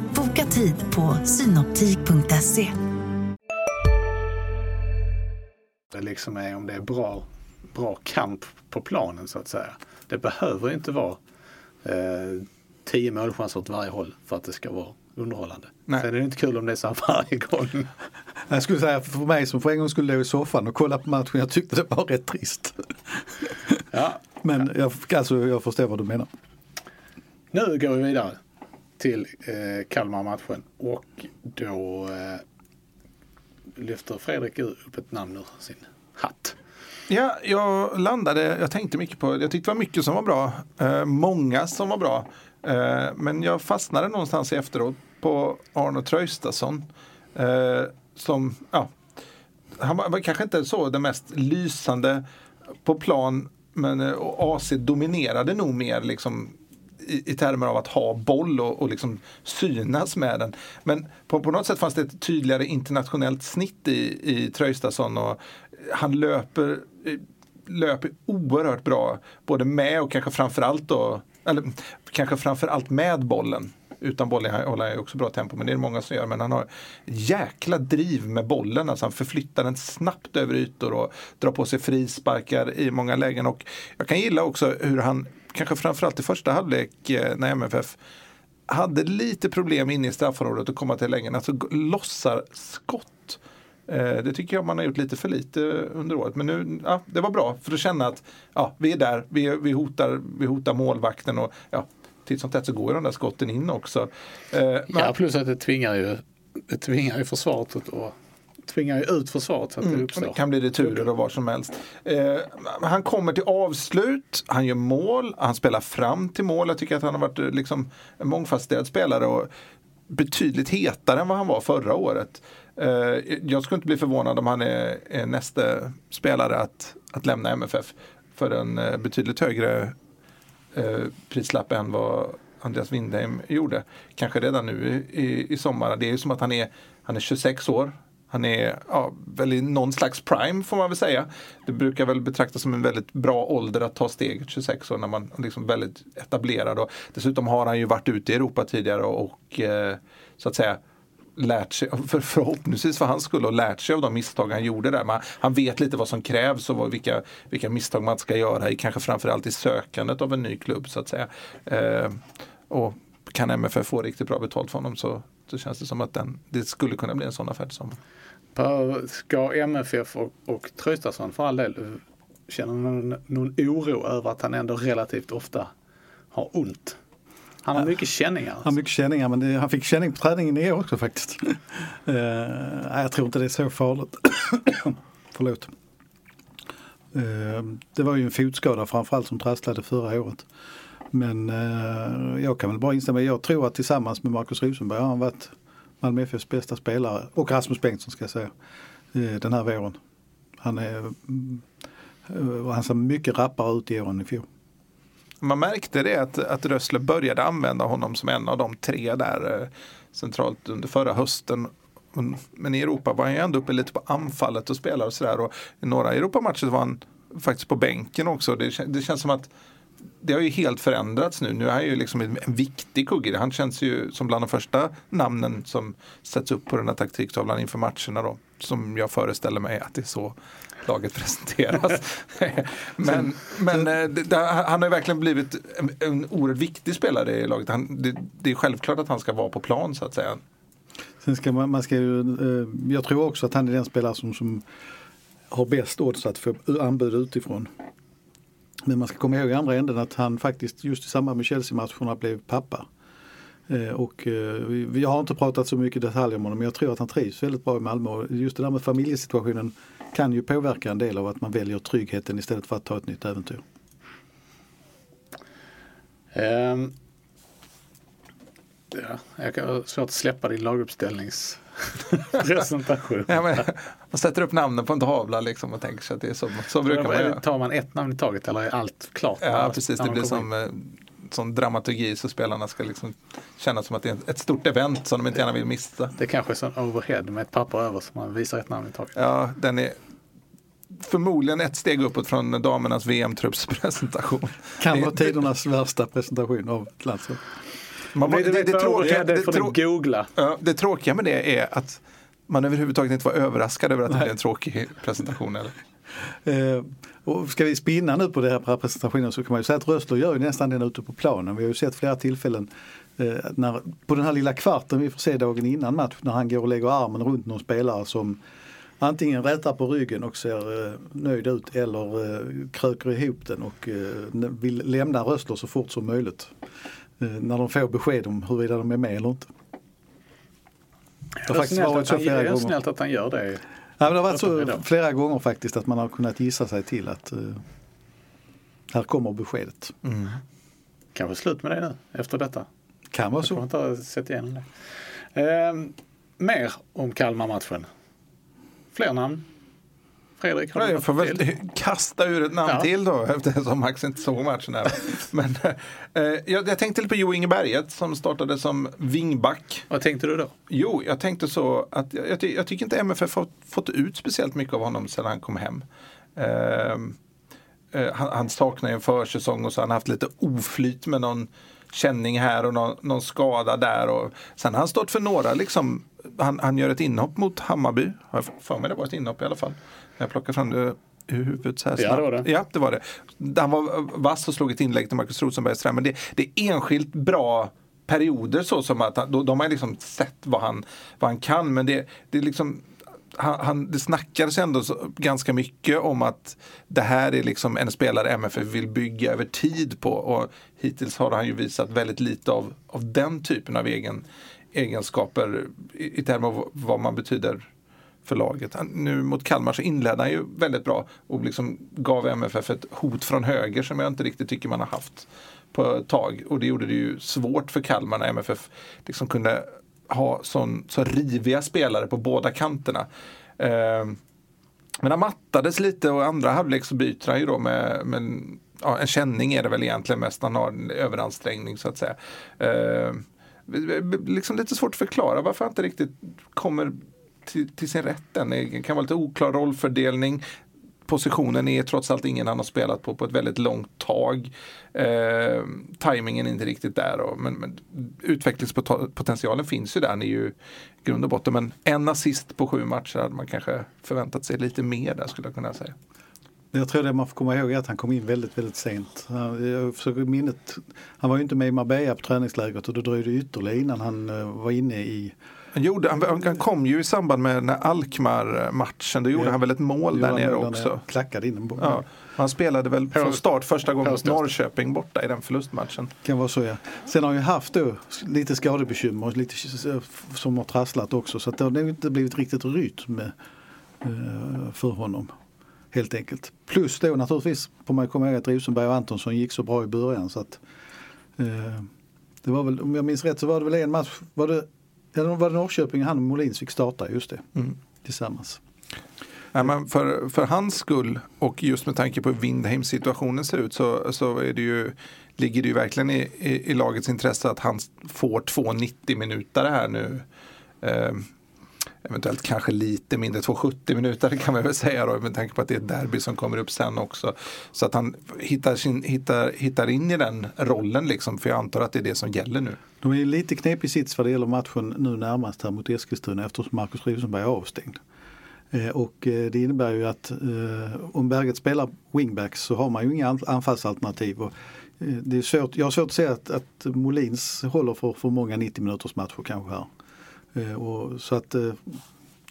Boka tid på synoptik.se. Det liksom är om det är bra, bra kamp på planen så att säga. Det behöver inte vara eh, tio målchanser åt varje håll för att det ska vara underhållande. Nej. Sen är det inte kul om det är så varje gång. [laughs] Jag skulle säga för mig som för en gång skulle låg i soffan och kolla på matchen, jag tyckte det var rätt trist. Ja. [laughs] Men jag, alltså, jag förstår vad du menar. Nu går vi vidare till eh, Kalmar-matchen och då eh, lyfter Fredrik upp ett namn ur sin hatt. Ja, jag landade, jag tänkte mycket på, jag tyckte det var mycket som var bra, eh, många som var bra. Eh, men jag fastnade någonstans efteråt på Arno Traustason. Eh, som, ja, han var, var, kanske inte så den mest lysande på plan men eh, AC dominerade nog mer liksom i, i termer av att ha boll och, och liksom synas med den. Men på, på något sätt fanns det ett tydligare internationellt snitt i, i Traustason och han löper, eh, löper oerhört bra både med och kanske framförallt då, eller kanske framförallt med bollen utan boll håller han också bra tempo, men det är det många som gör. Men han har jäkla driv med bollen. Alltså han förflyttar den snabbt över ytor och drar på sig frisparkar i många lägen. Och jag kan gilla också hur han kanske framförallt i första halvlek eh, när MFF hade lite problem inne i straffområdet att komma till längden. Alltså lossar skott. Eh, det tycker jag man har gjort lite för lite under året. Men nu, ja, det var bra för att känna att ja, vi är där, vi, vi, hotar, vi hotar målvakten och ja, titt som tätt så går de där skotten in också. Eh, men... Ja, plus att det tvingar ju, det tvingar ju försvaret att tvingar ju ut försvaret så att mm, det uppstår. Det kan bli returer och var som helst. Eh, han kommer till avslut, han gör mål, han spelar fram till mål. Jag tycker att han har varit eh, liksom, en mångfacetterad spelare och betydligt hetare än vad han var förra året. Eh, jag skulle inte bli förvånad om han är, är nästa spelare att, att lämna MFF för en eh, betydligt högre eh, prislapp än vad Andreas Windheim gjorde. Kanske redan nu i, i sommar. Det är som att han är, han är 26 år. Han är ja, väl i någon slags prime får man väl säga. Det brukar väl betraktas som en väldigt bra ålder att ta steget 26 år när man är liksom väldigt etablerad. Och dessutom har han ju varit ute i Europa tidigare och eh, så att säga lärt sig, [laughs] för förhoppningsvis för hans skull, och lärt sig av de misstag han gjorde där. Man, han vet lite vad som krävs och vilka, vilka misstag man ska göra, i, kanske framförallt i sökandet av en ny klubb så att säga. Eh, och kan MFF få riktigt bra betalt för honom så, så känns det som att den, det skulle kunna bli en sån affär sommaren. Ska MFF och, och Traustason för all del känna någon, någon oro över att han ändå relativt ofta har ont? Han har mycket känningar. Han har mycket känningar men det, han fick känning på träningen i år också faktiskt. [laughs] uh, jag tror inte det är så farligt. [coughs] Förlåt. Uh, det var ju en fotskada framförallt som trasslade förra året. Men eh, jag kan väl bara instämma. Jag tror att tillsammans med Marcus Rosenberg har han varit Malmö FFs bästa spelare och Rasmus Bengtsson ska jag säga eh, den här våren. Han, är, eh, han ser mycket rappare ut i år än i fjol. Man märkte det att, att Rössle började använda honom som en av de tre där eh, centralt under förra hösten. Men i Europa var han ju ändå uppe lite på anfallet och spelade och sådär. Och I några Europamatcher var han faktiskt på bänken också. Det, det känns som att det har ju helt förändrats nu. Nu är han ju liksom en, viktig kugge. Han känns ju som bland de första namnen som sätts upp på den här taktiktavlan inför matcherna då. Som jag föreställer mig att det är så laget [laughs] presenteras. [laughs] men men eh, det, det, han har ju verkligen blivit en, en oerhört viktig spelare i laget. Han, det, det är självklart att han ska vara på plan så att säga. Sen ska man, man ska ju, eh, jag tror också att han är den spelare som, som har bäst odds att få anbud utifrån. Men man ska komma ihåg i andra änden att han faktiskt just i samband med Chelsea-matcherna blev pappa. Eh, och eh, vi- har inte pratat så mycket detaljer om honom men jag tror att han trivs väldigt bra i Malmö. Och Just det där med familjesituationen kan ju påverka en del av att man väljer tryggheten istället för att ta ett nytt äventyr. Ehm, ja, jag kan ha svårt att släppa din laguppställningspresentation. [laughs] Ja, men, man sätter upp namnen på en tavla liksom och tänker sig att det är så, så brukar man göra. Tar man ett namn i taget eller är allt klart? Ja, precis. Det blir kommer in? som eh, sån dramaturgi så spelarna ska liksom känna som att det är ett stort event som de inte gärna vill missa. Det kanske är sån overhead med ett papper över som man visar ett namn i taget. Ja, den är förmodligen ett steg uppåt från damernas VM-truppspresentation. Kan vara tidernas värsta presentation av landslaget. Man, det, det, vad tråkiga, det, får trå- ni googla. ja, det tråkiga med det är att man överhuvudtaget inte var överraskad över att det blev en tråkig presentation. Eller? Eh, och ska vi spinna nu på det här presentationen så kan man ju säga att Rössler gör ju nästan den ute på planen. Vi har ju sett flera tillfällen eh, när, på den här lilla kvarten vi får se dagen innan match när han går och lägger armen runt någon spelare som antingen rätar på ryggen och ser eh, nöjd ut eller eh, kröker ihop den och eh, vill lämna Rössler så fort som möjligt. Eh, när de får besked om huruvida de är med eller inte. Det har faktiskt snällt varit att så flera det är gånger. snällt att han gör det. Ja, men det har varit så flera gånger faktiskt att man har kunnat gissa sig till att eh, här kommer beskedet. Kanske slut med det nu efter detta. Kan vara Jag så. inte sett igenom det. Ehm, mer om Kalmar-matchen. Fler namn? Fredrik, har du jag får väl [laughs] kasta ur ett namn Ja. till då eftersom Max inte såg matchen här. [laughs] Men eh, jag, jag tänkte lite på Jo Inge Berget som startade som wingback. Vad tänkte du då? Jo, jag tänkte så att jag, jag, jag tycker inte MFF har fått ut speciellt mycket av honom sedan han kom hem. Ehm, eh, han, han saknar ju en försäsong och så har han haft lite oflyt med någon känning här och någon, någon skada där. Och sen har han stått för några, liksom, han, han gör ett inhopp mot Hammarby. Har jag för mig det var ett inhopp i alla fall. Jag plockar fram det ur huvudet så här Ja, det var snabbt. det. Ja, det var det. Han var vass och slog ett inlägg till Marcus Rosenberg. Men det, det är enskilt bra perioder så som att han, de, de har liksom sett vad han, vad han kan. Men det, det är liksom han, han, det snackades ändå så, ganska mycket om att det här är liksom en spelare MFF vill bygga över tid på. Och hittills har han ju visat väldigt lite av, av den typen av egen, egenskaper i, i termer av vad man betyder för laget. Han, nu mot Kalmar så inledde han ju väldigt bra och liksom gav MFF ett hot från höger som jag inte riktigt tycker man har haft på ett tag. Och det gjorde det ju svårt för Kalmar när MFF liksom kunde ha sån, så riviga spelare på båda kanterna. Eh, men han mattades lite och andra halvlek så byter han ju då med, med ja, en känning är det väl egentligen mest. Han har en överansträngning så att säga. Eh, liksom lite svårt att förklara varför han inte riktigt kommer till, till sin rätt än. Det kan vara lite oklar rollfördelning. Positionen är trots allt ingen han har spelat på på ett väldigt långt tag. Eh, timingen är inte riktigt där. Och, men, men utvecklingspotentialen finns ju där. Han är ju i grund och botten. Men en assist på sju matcher hade man kanske förväntat sig lite mer där skulle jag kunna säga. Jag tror det man får komma ihåg är att han kom in väldigt, väldigt sent. Han- Jag försöker minnet, han var ju inte med i Marbella på träningslägret och det dröjde ytterligare innan han eh, var inne i han, gjorde, han, han kom ju i samband med Alkmaar-matchen. Då gjorde Ja. han väl ett mål där Gjorde nere också. Klackade in en boll. Ja, han spelade väl På- från start första gången mot. Norrköping borta i den förlustmatchen. Kan vara så ja. Sen har han ju haft då lite skadebekymmer och lite som har trasslat också så det har nog inte blivit riktigt rytm eh, för honom. Helt enkelt. Plus då naturligtvis får man komma ihåg att Rosenberg och Antonsson gick så bra i början så att eh, det var väl, om jag minns rätt så var det väl en match, var det, eller var det Norrköping han och Molins fick starta, just det, Mm. tillsammans. Ja, men för, för hans skull och just med tanke på hur Windheims situationen ser ut så, så är det ju, ligger det ju verkligen i, i, i lagets intresse att han får två 90 minuter här nu. Eh, eventuellt kanske lite mindre, 270 minuter kan man väl säga då med tanke på att det är ett derby som kommer upp sen också. Så att han hittar, sin, hittar, hittar in i den rollen liksom, för jag antar att det är det som gäller nu. De är lite knepig sits vad det gäller matchen nu närmast här mot Eskilstuna eftersom Marcus Rosenberg är avstängd. Eh, och eh, det innebär ju att eh, om Berget spelar wingbacks så har man ju inga anfallsalternativ. Och det är svårt, jag har svårt att se att, att Molins håller för, för många 90 minuters matcher kanske här. Och, så att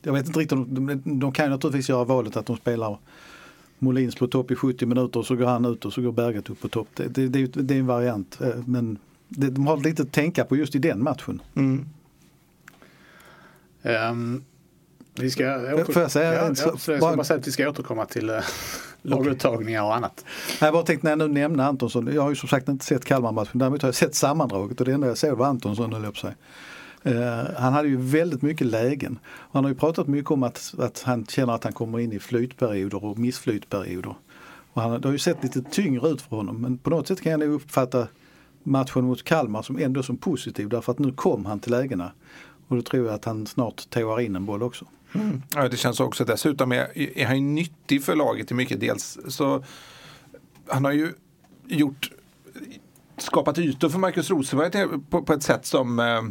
jag vet inte riktigt, de, de kan ju naturligtvis göra valet att de spelar Molins på topp i 70 minuter och så går han ut och så går Berget upp på topp. Det, det, det, det är en variant men det, de har lite att tänka på just i den matchen. Mm. Um, vi ska, åter... Får jag säga? Ja, ja, jag bara säga att vi ska återkomma till uh, laguttagningar och annat. Jag bara tänkte när jag nu nämner Antonsson. Jag har ju som sagt inte sett Kalmar-matchen. Däremot har jag sett sammandraget och det enda jag såg var Antonsson höll jag på sig. Eh, han hade ju väldigt mycket lägen. Han har ju pratat mycket om att, att han känner att han kommer in i flytperioder och missflytperioder. Och han, det har ju sett lite tyngre ut för honom men på något sätt kan jag nog uppfatta matchen mot Kalmar som ändå som positiv därför att nu kom han till lägena. Och då tror jag att han snart tåar in en boll också. Mm. Ja, det känns också dessutom är, är han nyttig för laget i mycket. Dels så han har ju gjort skapat ytor för Marcus Rosenberg på, på ett sätt som eh,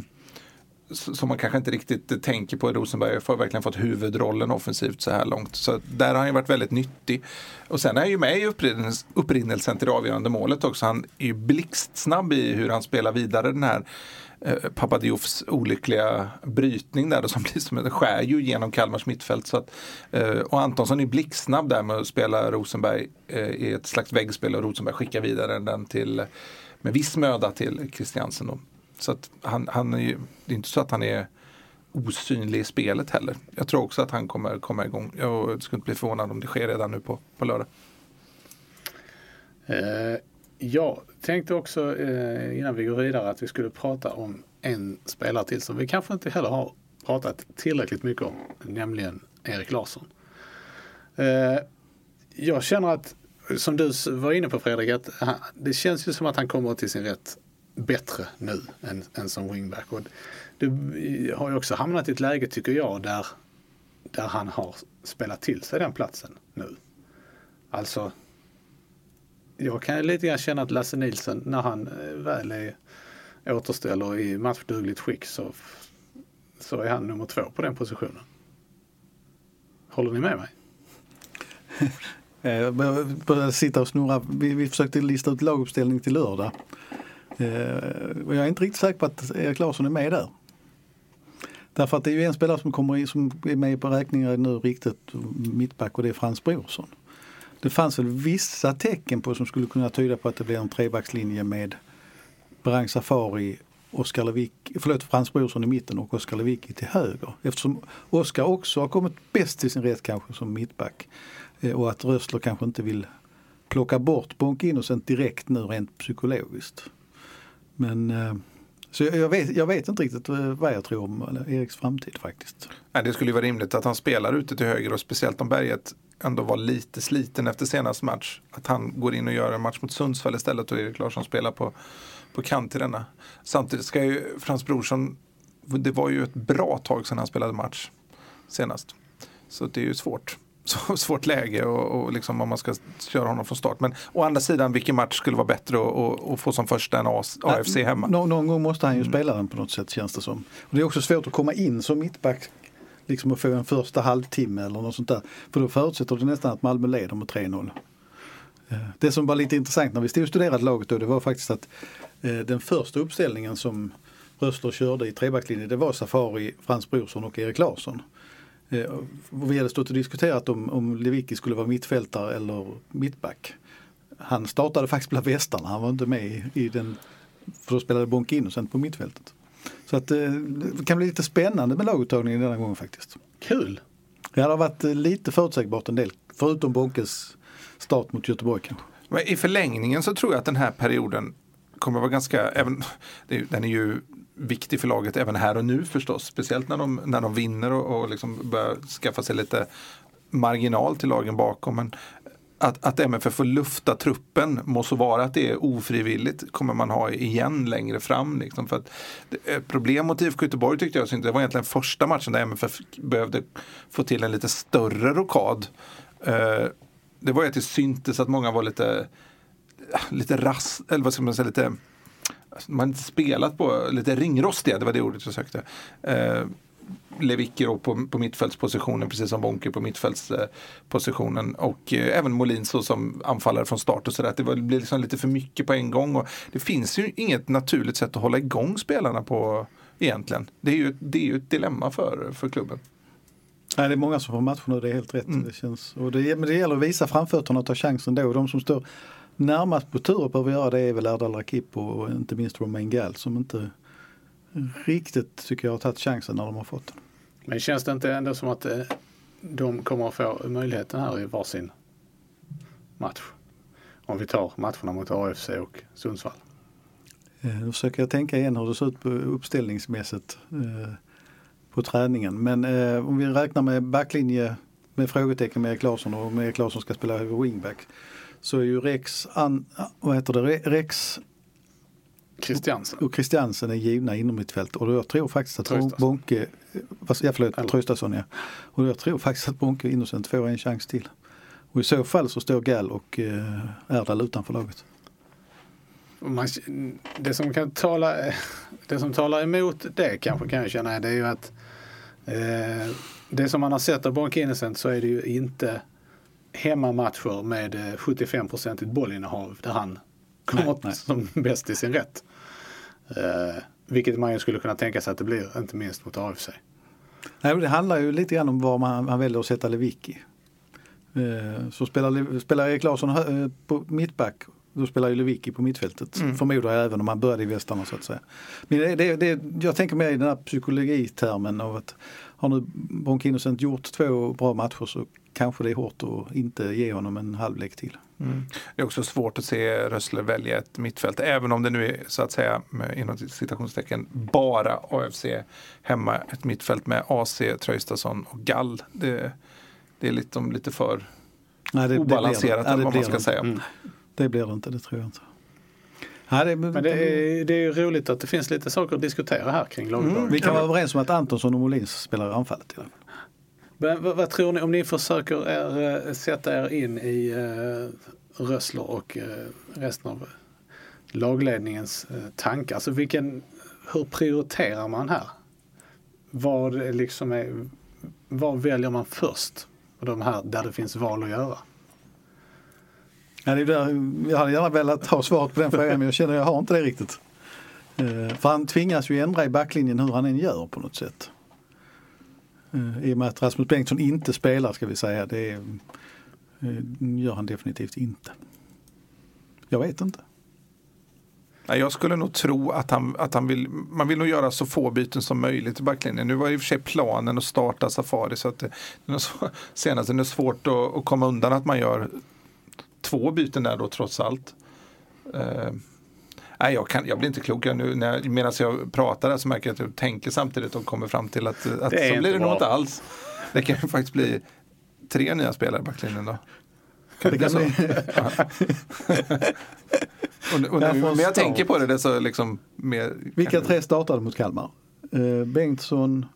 som man kanske inte riktigt tänker på. Rosenberg har verkligen fått huvudrollen offensivt så här långt. Så där har han ju varit väldigt nyttig. Och sen är han ju med i upprinnelsen till det avgörande målet också. Han är ju blixtsnabb i hur han spelar vidare den här eh, Papadiofs olyckliga brytning där då, som blir som en skär ju genom Kalmars mittfält. Så att, eh, och Antonsson är blixtsnabb där med att spela Rosenberg eh, i ett slags väggspel och Rosenberg skickar vidare den till med viss möda till Christiansen. Så att han, han är ju, det är inte så att han är osynlig i spelet heller. Jag tror också att han kommer komma igång. Jag skulle inte bli förvånad om det sker redan nu på, på lördag. Eh, jag tänkte också eh, innan vi går vidare att vi skulle prata om en spelare till som vi kanske inte heller har pratat tillräckligt mycket om, nämligen Erik Larsson. Eh, jag känner att, som du var inne på Fredrik, att han, det känns ju som att han kommer till sin rätt bättre nu än, än som wingback. Och du eh, har ju också hamnat i ett läge, tycker jag, där, där han har spelat till sig den platsen nu. Alltså, jag kan lite grann känna att Lasse Nilsson, när han eh, väl är återställer i matchdugligt skick så, så är han nummer två på den positionen. Håller ni med mig? [laughs] Eh, jag började sitta och snurra. Vi, vi försökte lista ut laguppställning till lördag. Eh, och jag är inte riktigt säker på att Erik Larsson är med där. Därför att det är ju en spelare som kommer in som är med på räkningar nu riktigt mittback och det är Frans Brorsson. Det fanns väl vissa tecken på som skulle kunna tyda på att det blir en trebackslinje med Brang Safari, Oskar Lewicki, förlåt Frans Brorsson i mitten och Oskar Lewicki till höger. Eftersom Oskar också har kommit bäst till sin rätt kanske som mittback. Eh, och att Rössler kanske inte vill plocka bort Bonk Innocent direkt nu rent psykologiskt. Men eh, så jag vet, jag vet inte riktigt eh, vad jag tror om eh, Eriks framtid faktiskt. Nej, det skulle ju vara rimligt att han spelar ute till höger och speciellt om Berget ändå var lite sliten efter senaste match. Att han går in och gör en match mot Sundsvall istället och Erik Larsson spelar på, på kant i denna. Samtidigt ska ju Frans Brorsson, det var ju ett bra tag sedan han spelade match senast. Så det är ju svårt [laughs] så svårt läge och, och liksom om man ska köra honom från start. Men å andra sidan, vilken match skulle vara bättre att få som första än AFC hemma? Någon, någon gång måste han ju mm. spela den på något sätt känns det som. Och det är också svårt att komma in som mittback liksom att få en första halvtimme eller något sånt där. För då förutsätter det nästan att Malmö leder med 3-0. Eh, det som var lite intressant när vi stod och studerade laget då det var faktiskt att eh, den första uppställningen som Röster körde i trebackslinjen det var Safari, Frans Brorsson och Erik Larsson. Eh, vi hade stått och diskuterat om, om Lewicki skulle vara mittfältare eller mittback. Han startade faktiskt bland västarna, han var inte med i, i den, för då spelade Bonk Innocent på mittfältet. Så att eh, det kan bli lite spännande med laguttagningen denna gången faktiskt. Kul! Ja, det har varit eh, lite förutsägbart en del, förutom Bonkes start mot Göteborg kanske. Men I förlängningen så tror jag att den här perioden kommer att vara ganska, även, den är ju viktig för laget även här och nu förstås. Speciellt när de, när de vinner och, och liksom börjar skaffa sig lite marginal till lagen bakom. Men att, att MFF får lufta truppen, må så vara att det är ofrivilligt, kommer man ha igen längre fram. Liksom, för att, ett problem mot IFK Göteborg tyckte jag, det var egentligen första matchen där MFF behövde få till en lite större rokad. Eh, det var ju att det syntes att många var lite, lite rass, eller vad ska man säga, lite man inte spelat på, lite ringrostiga, det var det ordet jag sökte. Eh, Lewicki på, på mittfältspositionen precis som Bonke på mittfältspositionen och eh, även Molins som anfallare från start och sådär. Det var, det blir liksom lite för mycket på en gång och det finns ju inget naturligt sätt att hålla igång spelarna på egentligen. Det är ju, det är ju ett dilemma för, för klubben. Nej, det är många som får matcher nu, det är helt rätt. Mm. Det känns, och det, men det gäller att visa framfötterna och ta chansen då. De som står närmast på tur behöver göra det är väl Erdal Rakip och inte minst Romain Gall som inte riktigt tycker jag har tagit chansen när de har fått den. Men känns det inte ändå som att eh, de kommer att få möjligheten här i varsin match? Om vi tar matcherna mot AFC och Sundsvall. Eh, nu försöker jag tänka igen hur det ser ut uppställningsmässigt eh, på träningen. Men om vi räknar med backlinje med frågetecken med Erik Larsson och med Erik Larsson ska spela wingback. Så är ju Rex, an, vad heter det, Rex Christiansen. Och Christiansen är givna inom mitt fält och jag tror faktiskt att. Bonke, ja förlåt, Tröstason ja. Och jag tror faktiskt att Bonke Innocent får en chans till. Och i så fall så står Gall och eh, Erdal utanför laget. Man, det, som kan tala, [laughs] det som talar emot det kanske kan jag känna det är ju att eh, det som man har sett av Bonke Innocent så är det ju inte hemmamatcher med 75 eh, bollinnehav där han kommer nej, nej. som bäst i sin rätt. Eh, vilket man ju skulle kunna tänka sig att det blir, inte minst mot AFC. Nej, det handlar ju lite grann om var man, man väljer att sätta Lewicki. Eh, så spelar, spelar Erik Larsson eh, på mittback då spelar ju Lewicki på mittfältet. Mm. Förmodar jag även om han började i västarna så att säga. Men det, det, det, jag tänker mer i den här psykologitermen av att har nu Bonk Innocent gjort två bra matcher så kanske det är hårt att inte ge honom en halvlek till. Mm. Det är också svårt att se Rössle välja ett mittfält, även om det nu är så att säga inom citationstecken bara AFC hemma, ett mittfält med AC, Traustason och Gall. Det, det är lite, lite för Nej, det, obalanserat det, det, vad man ska säga. Mm. Det blir det inte, det tror jag inte. Ja, det, men det är, det är roligt att det finns lite saker att diskutera här kring laget. Mm. Vi kan vara överens om att Antonsson och Molins spelar anfallet. I men vad, vad, tror ni om ni försöker er, eh, sätta er in i eh, Rössler och eh, resten av eh, lagledningens eh, tankar? Alltså vilken, hur prioriterar man här? Vad, liksom är, vad väljer man först? De här där det finns val att göra? Ja, det är där, jag hade gärna velat ha svaret på den frågan men jag känner att jag har inte det riktigt. Eh, för han tvingas ju ändra i backlinjen hur han än gör på något sätt. Eh, I och med att Rasmus Bengtsson inte spelar ska vi säga. Det är, gör han definitivt inte. Jag vet inte. Jag skulle nog tro att han, att han vill, man vill nog göra så få byten som möjligt i backlinjen. Nu var i och för sig planen att starta Safari så att det, är senast det är [laughs] svårt att, att, komma undan att man gör två byten där då trots allt. Eh, Nej, jag, kan, jag blir inte klok. Nu, när, medan jag pratar så märker jag att jag tänker samtidigt och kommer fram till att, att så blir det nog inte alls. Det kan ju faktiskt bli tre nya spelare i backlinjen då. Kan det kan bli... och, [laughs] och nu, men jag tänker på det, så liksom mer, Vilka tre startade mot Kalmar? Uh, Bengtsson,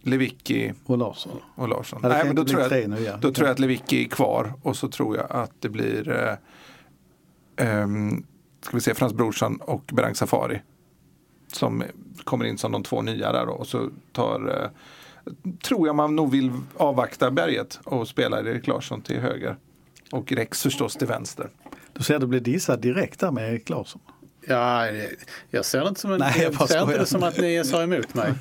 Lewicki och Larsson. Och Larsson. Nej, men då tror jag, ja. då tror jag att Lewicki är kvar och så tror jag att det blir uh, um, ska vi se, Frans Brorsson och Berang Safari. Som kommer in som de två nya där då. Och så tar, eh, tror jag man nog vill avvakta berget och spela Erik Larsson till höger. Och Rex förstås till vänster. Du ser att du blir dissad direkt där med Erik Larsson. Ja, jag ser det inte som, en, Nej, jag jag ser inte det som att ni sa emot mig.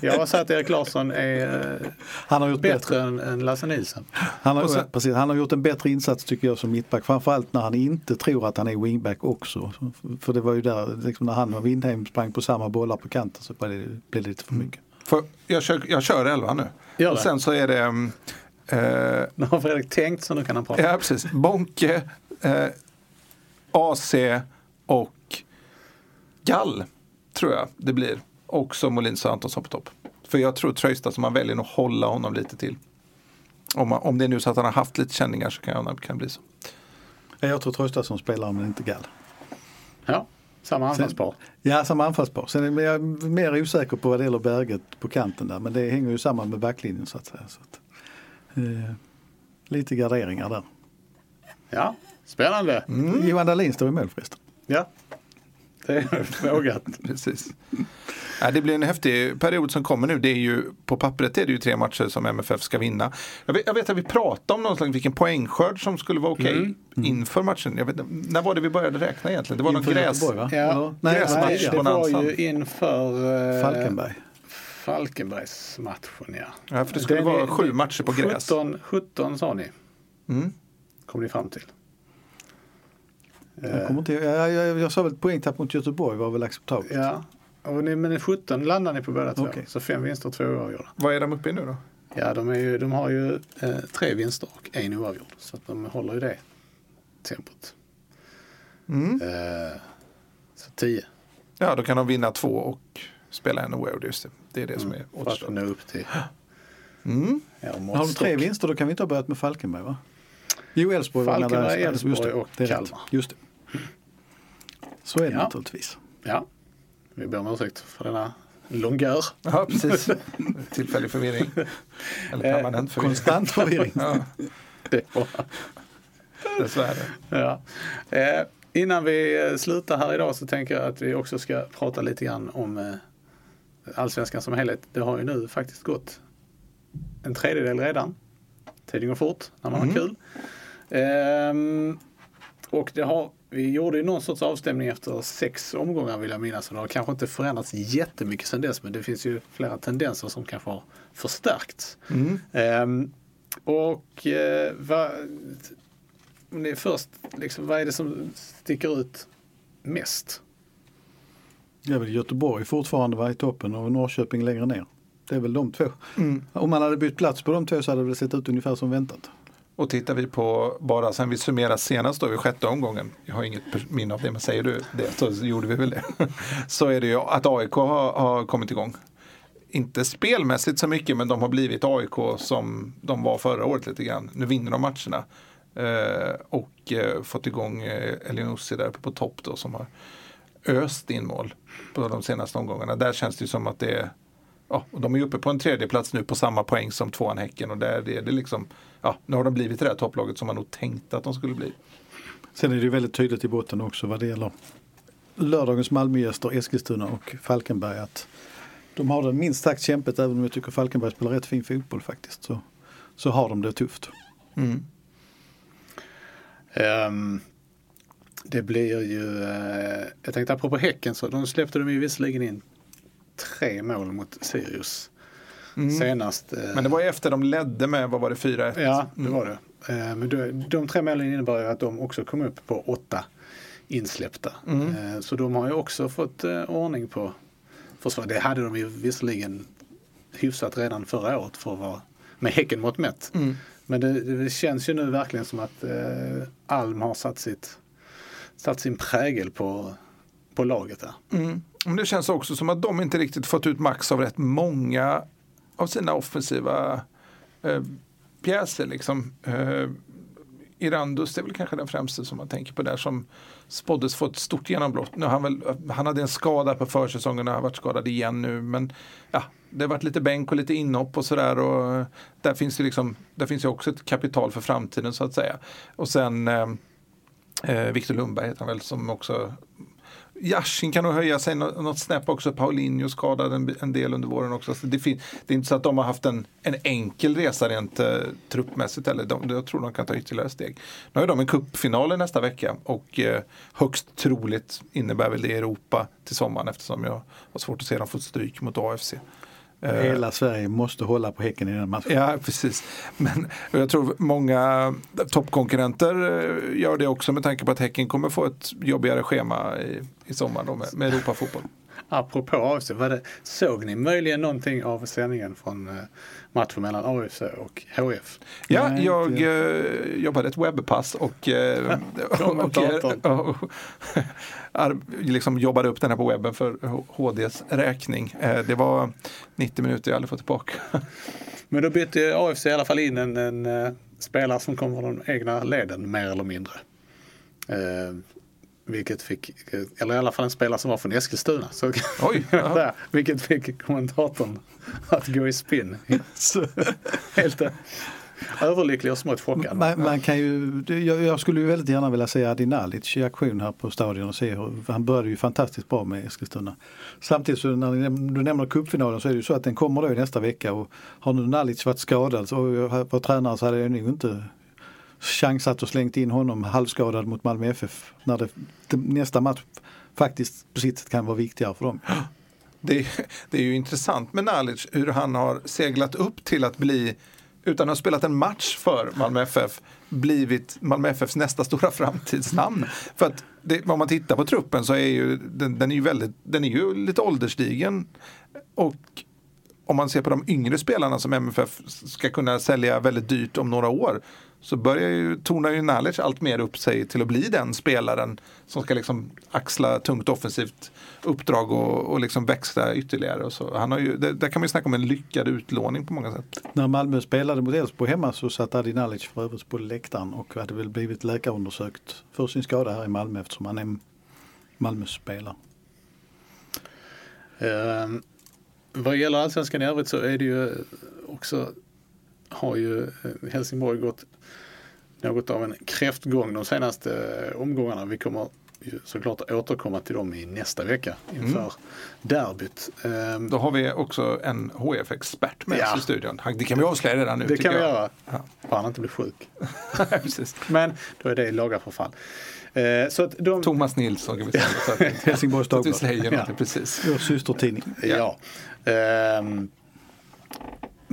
Jag har sagt att Erik Larsson är han har gjort bättre, bättre. Än, än Lasse Nilsson. Han har, sen, precis, han har gjort en bättre insats tycker jag som mittback. Framförallt när han inte tror att han är wingback också. För det var ju där, liksom när han och Windheim sprang på samma bollar på kanten så blev det, blev det lite för mycket. För jag, kör, jag kör elva nu. Och sen så är det... Eh, nu har Fredrik tänkt så nu kan han prata. Ja precis. Bonke, eh, AC och Gall tror jag det blir. Och så Molins och Antonsson på topp. För jag tror Tröjstad som man väljer att hålla honom lite till. om, man, om det är nu så att han har haft lite känningar så kan det kan bli så. Jag tror Traustason spelar men inte Gall. Ja, samma anfallspar. Ja, samma anfallspar. Sen är jag mer osäker på vad det gäller Berget på kanten där. Men det hänger ju samman med backlinjen så att säga. Så att, eh, lite garderingar där. Ja, spännande. Mm. Johan Dahlin står i mål förresten. Ja, det är vågat. [laughs] Precis. Ja, det blir en häftig period som kommer nu. Det är ju, på pappret är det ju tre matcher som MFF ska vinna. Jag vet, jag vet att vi pratade om någon slags, vilken poängskörd som skulle vara okej okay Mm. inför matchen. Jag vet, när var det vi började räkna egentligen? Det var någon Inför gräs... Göteborg, va? Ja. Eller? Nej, Gräsmatch nej, det på ja. var Nansan. ju inför eh, Falkenberg. Falkenbergsmatchen. Ja. Ja, för det skulle Den vara är- sju matcher på gräs. 17, 17 sa ni, Mm. kom ni fram till. Jag, kommer inte, jag, jag, jag sa väl poängtapp mot Göteborg var väl acceptabelt. Ja, och ni, men 17 landar ni på båda två. Okej. Så fem vinster och två oavgjorda. Vad är de uppe i nu då? Ja, de, är ju, de har ju eh, tre vinster och en oavgjord. Så att de håller ju det tempot. Mm. Eh, så 10 Ja, då kan de vinna två och spela en oavgjord. Just det. det är det som är för att nå upp till [gasps] Mm. ja, Har de tre vinster då kan vi inte ha börjat med Falkenberg va? Jo, Elfsborg Falkenberg. Elfsborg och. Kalmar. Just det. Så är det Ja. naturligtvis. Ja, vi ber om ursäkt för denna longör. Ja, precis. [laughs] Tillfällig förvirring. Eller permanent förvirring. Konstant förvirring. [laughs] Ja, Det var dessvärre. Ja. Eh, innan vi eh, slutar här idag så tänker jag att vi också ska prata lite grann om eh, allsvenskan som helhet. Det har ju nu faktiskt gått en tredjedel redan. Tiden går fort när man har kul. Ehm, och det har, vi gjorde ju någon sorts avstämning efter sex omgångar vill jag minnas. Det har kanske inte förändrats jättemycket sedan dess men det finns ju flera tendenser som kanske har förstärkts. Ehm, och eh, vad, om det är först, liksom, vad är det som sticker ut mest? Det är väl Göteborg fortfarande var i toppen och Norrköping längre ner. Det är väl de två. Om man hade bytt plats på de två så hade det sett ut ungefär som väntat. Och tittar vi på, bara sen vi summerar senast då vid sjätte omgången, jag har inget minne av det, men säger du det så gjorde vi väl det. [laughs] så är det ju att AIK har, har kommit igång. Inte spelmässigt så mycket, men de har blivit AIK som de var förra året lite grann. Nu vinner de matcherna. Eh, och eh, fått igång eh, Elionossi där uppe på topp då som har öst in mål på de senaste omgångarna. Där känns det ju som att det är Ja, och de är uppe på en tredje plats nu på samma poäng som tvåan Häcken och där är det liksom, ja, nu har de blivit det där topplaget som man nog tänkte att de skulle bli. Sen är det ju väldigt tydligt i botten också vad det gäller lördagens Malmögäster, Eskilstuna och Falkenberg att de har det minst sagt kämpigt även om jag tycker Falkenberg spelar rätt fin fotboll faktiskt. Så, så har de det tufft. Mm. Ehm, det blir ju, eh, jag tänkte apropå Häcken så de släppte de ju visserligen in tre mål mot Sirius senast. eh, Men det var ju efter de ledde med, vad var det, 4-1? Ja, det var det. Eh, Men de, de tre målen innebar ju att de också kom upp på åtta insläppta. Eh, Så de har ju också fått ordning på försvar. Det hade de ju visserligen hyfsat redan förra året för att vara med Häcken mot mätt. Men det, det känns ju nu verkligen som att eh, Alm har satt, sitt, satt sin prägel på, på laget där. Mm. Men det känns också som att de inte riktigt fått ut max av rätt många av sina offensiva eh, pjäser. Liksom. Eh, Irandus är väl kanske den främste som man tänker på där som spåddes få ett stort genombrott. Nu han, väl, han hade en skada på försäsongen och har varit skadad igen nu. Men ja, det har varit lite bänk och lite inhopp och sådär. Och eh, där finns det liksom, där finns ju också ett kapital för framtiden så att säga. Och sen eh, eh Viktor Lundberg heter han väl som också Yashin kan nog höja sig något snäpp också. Paulinho skadad en, en del under våren också. Så det, det är inte så att de har haft en, en enkel resa rent eh, truppmässigt. Eller de, jag tror de kan ta ytterligare steg. Nu har de en cupfinal i nästa vecka och eh, högst troligt innebär väl det Europa till sommaren eftersom jag har svårt att se dem få stryk mot AFC. Eh, Hela Sverige måste hålla på Häcken i den matchen. Ja, precis. Men jag tror många toppkonkurrenter eh, gör det också med tanke på att Häcken kommer få ett jobbigare schema i, i sommar med, med Europafotboll. Apropå AFC, var det, såg ni möjligen någonting av sändningen från eh, matchen mellan AFC och HF? Ja, Nej, jag inte. eh, jobbade ett webbpass och, eh, [laughs] och, och, [laughs] och, ar- liksom jobbade upp den här på webben för HDs räkning. Eh, det var 90 minuter jag aldrig fått tillbaka. [laughs] Men då bytte AFC i alla fall in en, en, en spelare som kommer från de egna leden mer eller mindre. Eh, vilket fick, eller i alla fall en spelare som var från Eskilstuna. Så, Oj, [laughs] ja. vilket fick kommentatorn att gå i spinn. Helt överlycklig och smått chockad. Man, man, kan ju, jag, jag, skulle ju väldigt gärna vilja se Adi Nalic i aktion här på stadion och se hur, han började ju fantastiskt bra med Eskilstuna. Samtidigt så när du nämner cupfinalen så är det ju så att den kommer då i nästa vecka och har nu Nalic varit skadad så var tränare så hade jag nog inte chansat och slängt in honom halvskadad mot Malmö FF när det, det, nästa match faktiskt på sitt sätt kan vara viktigare för dem. Det, det är ju intressant med Nalic hur han har seglat upp till att bli utan att ha spelat en match för Malmö FF blivit Malmö FFs nästa stora framtidsnamn. För att det, om man tittar på truppen så är ju den, den är ju väldigt, den är ju lite ålderstigen. Och om man ser på de yngre spelarna som MFF ska kunna sälja väldigt dyrt om några år så börjar ju, tornar ju Nalic allt mer upp sig till att bli den spelaren som ska liksom axla tungt offensivt uppdrag och, och liksom växa ytterligare. Och så. Han har ju, det, där kan man ju snacka om en lyckad utlåning på många sätt. När Malmö spelade mot Elfsborg hemma så satt Adi Nalic för övrigt på läktaren och hade väl blivit läkarundersökt för sin skada här i Malmö eftersom han är Malmös spelare. Um, vad gäller allsvenskan i övrigt så är det ju också har ju Helsingborg gått något av en kräftgång de senaste omgångarna. Vi kommer såklart återkomma till dem i nästa vecka inför mm. derbyt. Um, Då har vi också en HF-expert med ja. oss i studion. Det kan vi avslöja redan nu. Det kan vi jag. göra. Ja. Bara han inte blir sjuk. [laughs] Men då är det i laga förfall. Uh, så att de... Thomas Nilsson kan vi säga. Helsingborgs Dagblad. Ja. Precis. Vår systertidning. Ja. ja. Um,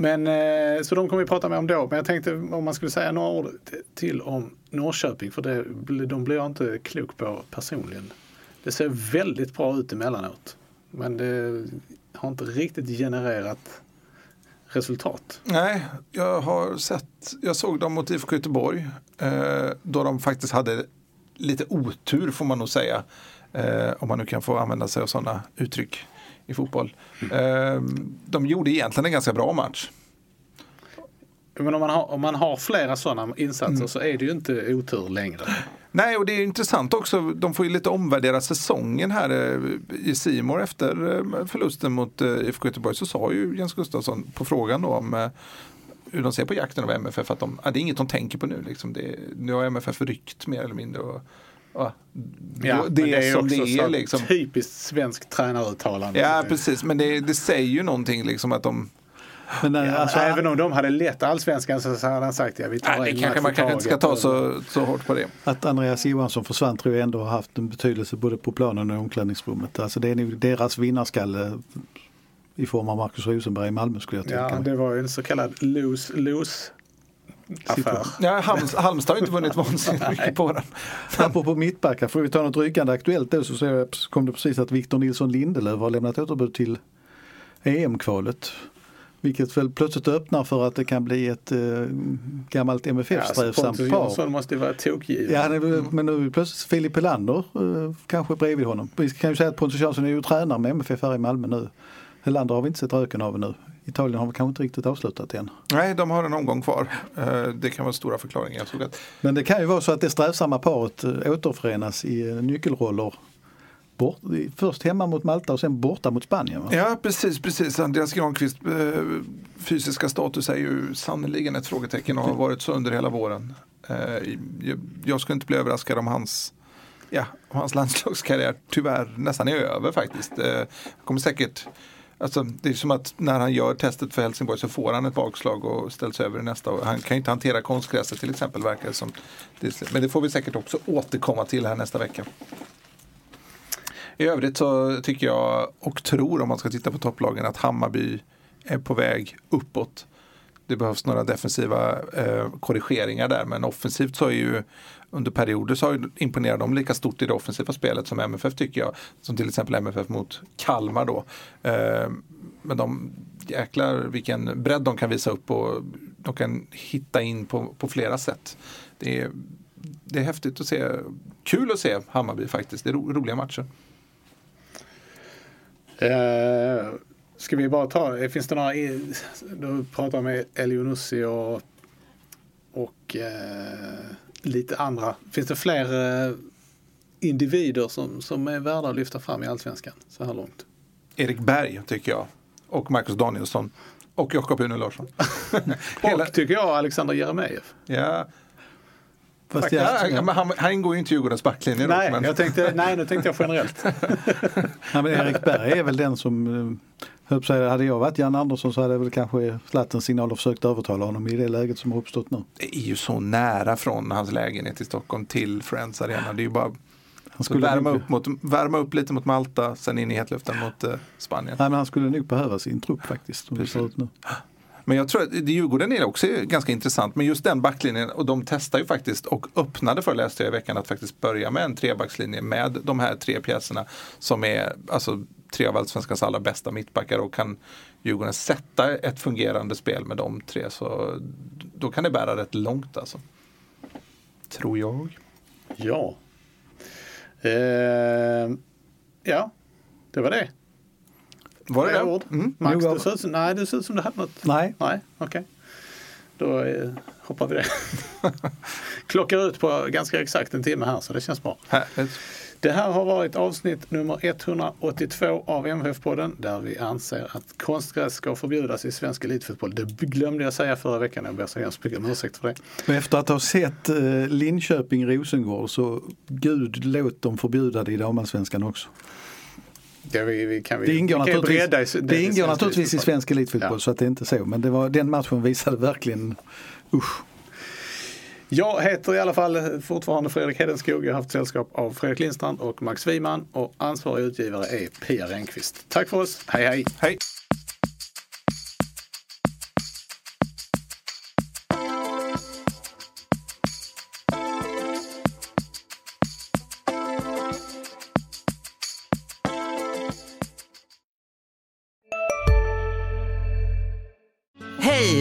men, eh, så de kommer vi prata med om då. Men jag tänkte om man skulle säga några ord till om Norrköping. För det, de blir jag inte klok på personligen. Det ser väldigt bra ut emellanåt. Men det har inte riktigt genererat resultat. Nej, jag har sett, jag såg dem mot IFK Göteborg. Eh, då de faktiskt hade lite otur får man nog säga. Eh, om man nu kan få använda sig av sådana uttryck i fotboll. Mm. De gjorde egentligen en ganska bra match. Men om man har, om man har flera sådana insatser mm. så är det ju inte otur längre. Nej, och det är intressant också. De får ju lite omvärdera säsongen här eh, i Simor efter eh, förlusten mot IFK Göteborg så sa ju Jens Gustafsson på frågan då om hur de ser på jakten av MFF att de, det är inget de tänker på nu. Liksom. Det, nu har MFF ryckt mer eller mindre. Och, Ja, ja det, det är som det är. Liksom. Typiskt svenskt tränaruttalande. Ja, precis. Men det, det säger ju någonting liksom att de men, ja, alltså, äh, även om de hade lett allsvenskan så hade han sagt ja, vi tar nej, det kanske man kanske inte ska ta så, så hårt på det. Att Andreas Johansson försvann tror jag ändå har haft en betydelse både på planen och i omklädningsrummet. Alltså det är deras vinnarskalle i form av Marcus Rosenberg i Malmö skulle jag tycka. Ja, det var ju en så kallad lose-lose affär. Ja, Halms, Halmstad har inte vunnit vansinnigt [laughs] mycket på den. Apropå mittbackar, får vi ta något rykande aktuellt då så kom det precis att Victor Nilsson Lindelöf har lämnat återbud till EM-kvalet. Vilket väl plötsligt öppnar för att det kan bli ett äh, gammalt MFF-strävsamt ja, alltså, par. måste ju vara tokgiven. Ja, mm. men nu är plötsligt Filip Helander äh, kanske bredvid honom. Vi kan ju säga att Pontus Jansson är ju tränare med MFF här i Malmö nu. Helander har vi inte sett röken av nu. Italien har kanske inte riktigt avslutat än. Nej, de har en omgång kvar. Eh, det kan vara stora förklaringar. Men det kan ju vara så att det strävsamma paret eh, återförenas i eh, nyckelroller Bort, först hemma mot Malta och sen borta mot Spanien. Va? Ja precis, precis. Andreas Granqvist fysiska status är ju sannerligen ett frågetecken och har varit så under hela våren. jag skulle inte bli överraskad om hans ja, hans landslagskarriär tyvärr nästan är över faktiskt. kommer säkert Alltså, det är som att när han gör testet för Helsingborg så får han ett bakslag och ställs över i nästa. år. Han kan inte hantera konstgräset till exempel verkar det som. Men det får vi säkert också återkomma till här nästa vecka. I övrigt så tycker jag och tror om man ska titta på topplagen att Hammarby är på väg uppåt. Det behövs några defensiva eh, korrigeringar där men offensivt så är ju under perioder så har imponerar de lika stort i det offensiva spelet som MFF tycker jag. Som till exempel MFF mot Kalmar då. Eh, men de jäklar vilken bredd de kan visa upp och de kan hitta in på, på flera sätt. Det är, det är häftigt att se. Kul att se Hammarby faktiskt. Det är ro, roliga matcher. Eh, Ska vi bara ta, finns det några, du pratar med Elionussi och, och eh, lite andra. Finns det fler eh, individer som, som är värda att lyfta fram i Allsvenskan så här långt? Erik Berg tycker jag. Och Marcus Danielsson. Och Jakob Une Larsson. [laughs] Hela- Och tycker jag Alexander Jeremejeff. ja. Fast Ja, jag, men han, han ingår ju inte i Djurgårdens backlinje dock, Nej, men jag tänkte, nej, nu tänkte jag generellt. [laughs] ja, men Erik Berg är väl den som, säga, hade jag varit Jan Andersson så hade jag väl kanske slagit en signal och försökt övertala honom i det läget som har uppstått nu. det är ju så nära från hans lägenhet i Stockholm till Friends Arena. Det är ju bara Han skulle, värma upp, mot, värma upp lite mot Malta, sen in i hetluften mot eh, Spanien. nej, men han skulle nog behöva sin trupp faktiskt. Men jag tror att Djurgården är också ganska intressant. Men just den backlinjen, och de testar ju faktiskt och öppnade för läste jag i veckan att faktiskt börja med en trebackslinje med de här tre pjäserna som är alltså tre av allsvenskans allra bästa mittbackar och kan Djurgården sätta ett fungerande spel med de tre så då kan det bära rätt långt alltså. Tror jag. Ja. Eh, ja, det var det. Var det det? ord. Mm. Max, det ser ut som, nej, det ser ut som du hade något. Nej, Nej, okej. Då eh, hoppar vi det. [laughs] Klockar ut på ganska exakt en timme här så det känns bra. Härligt. Det här har varit avsnitt nummer 182 av MFF-podden där vi anser att konstgräs ska förbjudas i svensk elitfotboll. Det glömde jag säga förra veckan. Jag ber så hemskt mycket om ursäkt för det. och efter att ha sett eh, Linköping-Rosengård så gud låt dem förbjuda det i damallsvenskan också. Det, vi, vi kan, vi, Det ingår vi naturligtvis, i- det i ingår svensk naturligtvis i svensk elitfotboll Ja. så att det är inte så. Men det var, den matchen visade verkligen usch. Jag heter i alla fall fortfarande Fredrik Hedenskog. Jag har haft sällskap av Fredrik Lindstrand och Max Wiman och ansvarig utgivare är Pia Renqvist. Tack för oss. Hej hej! Hej!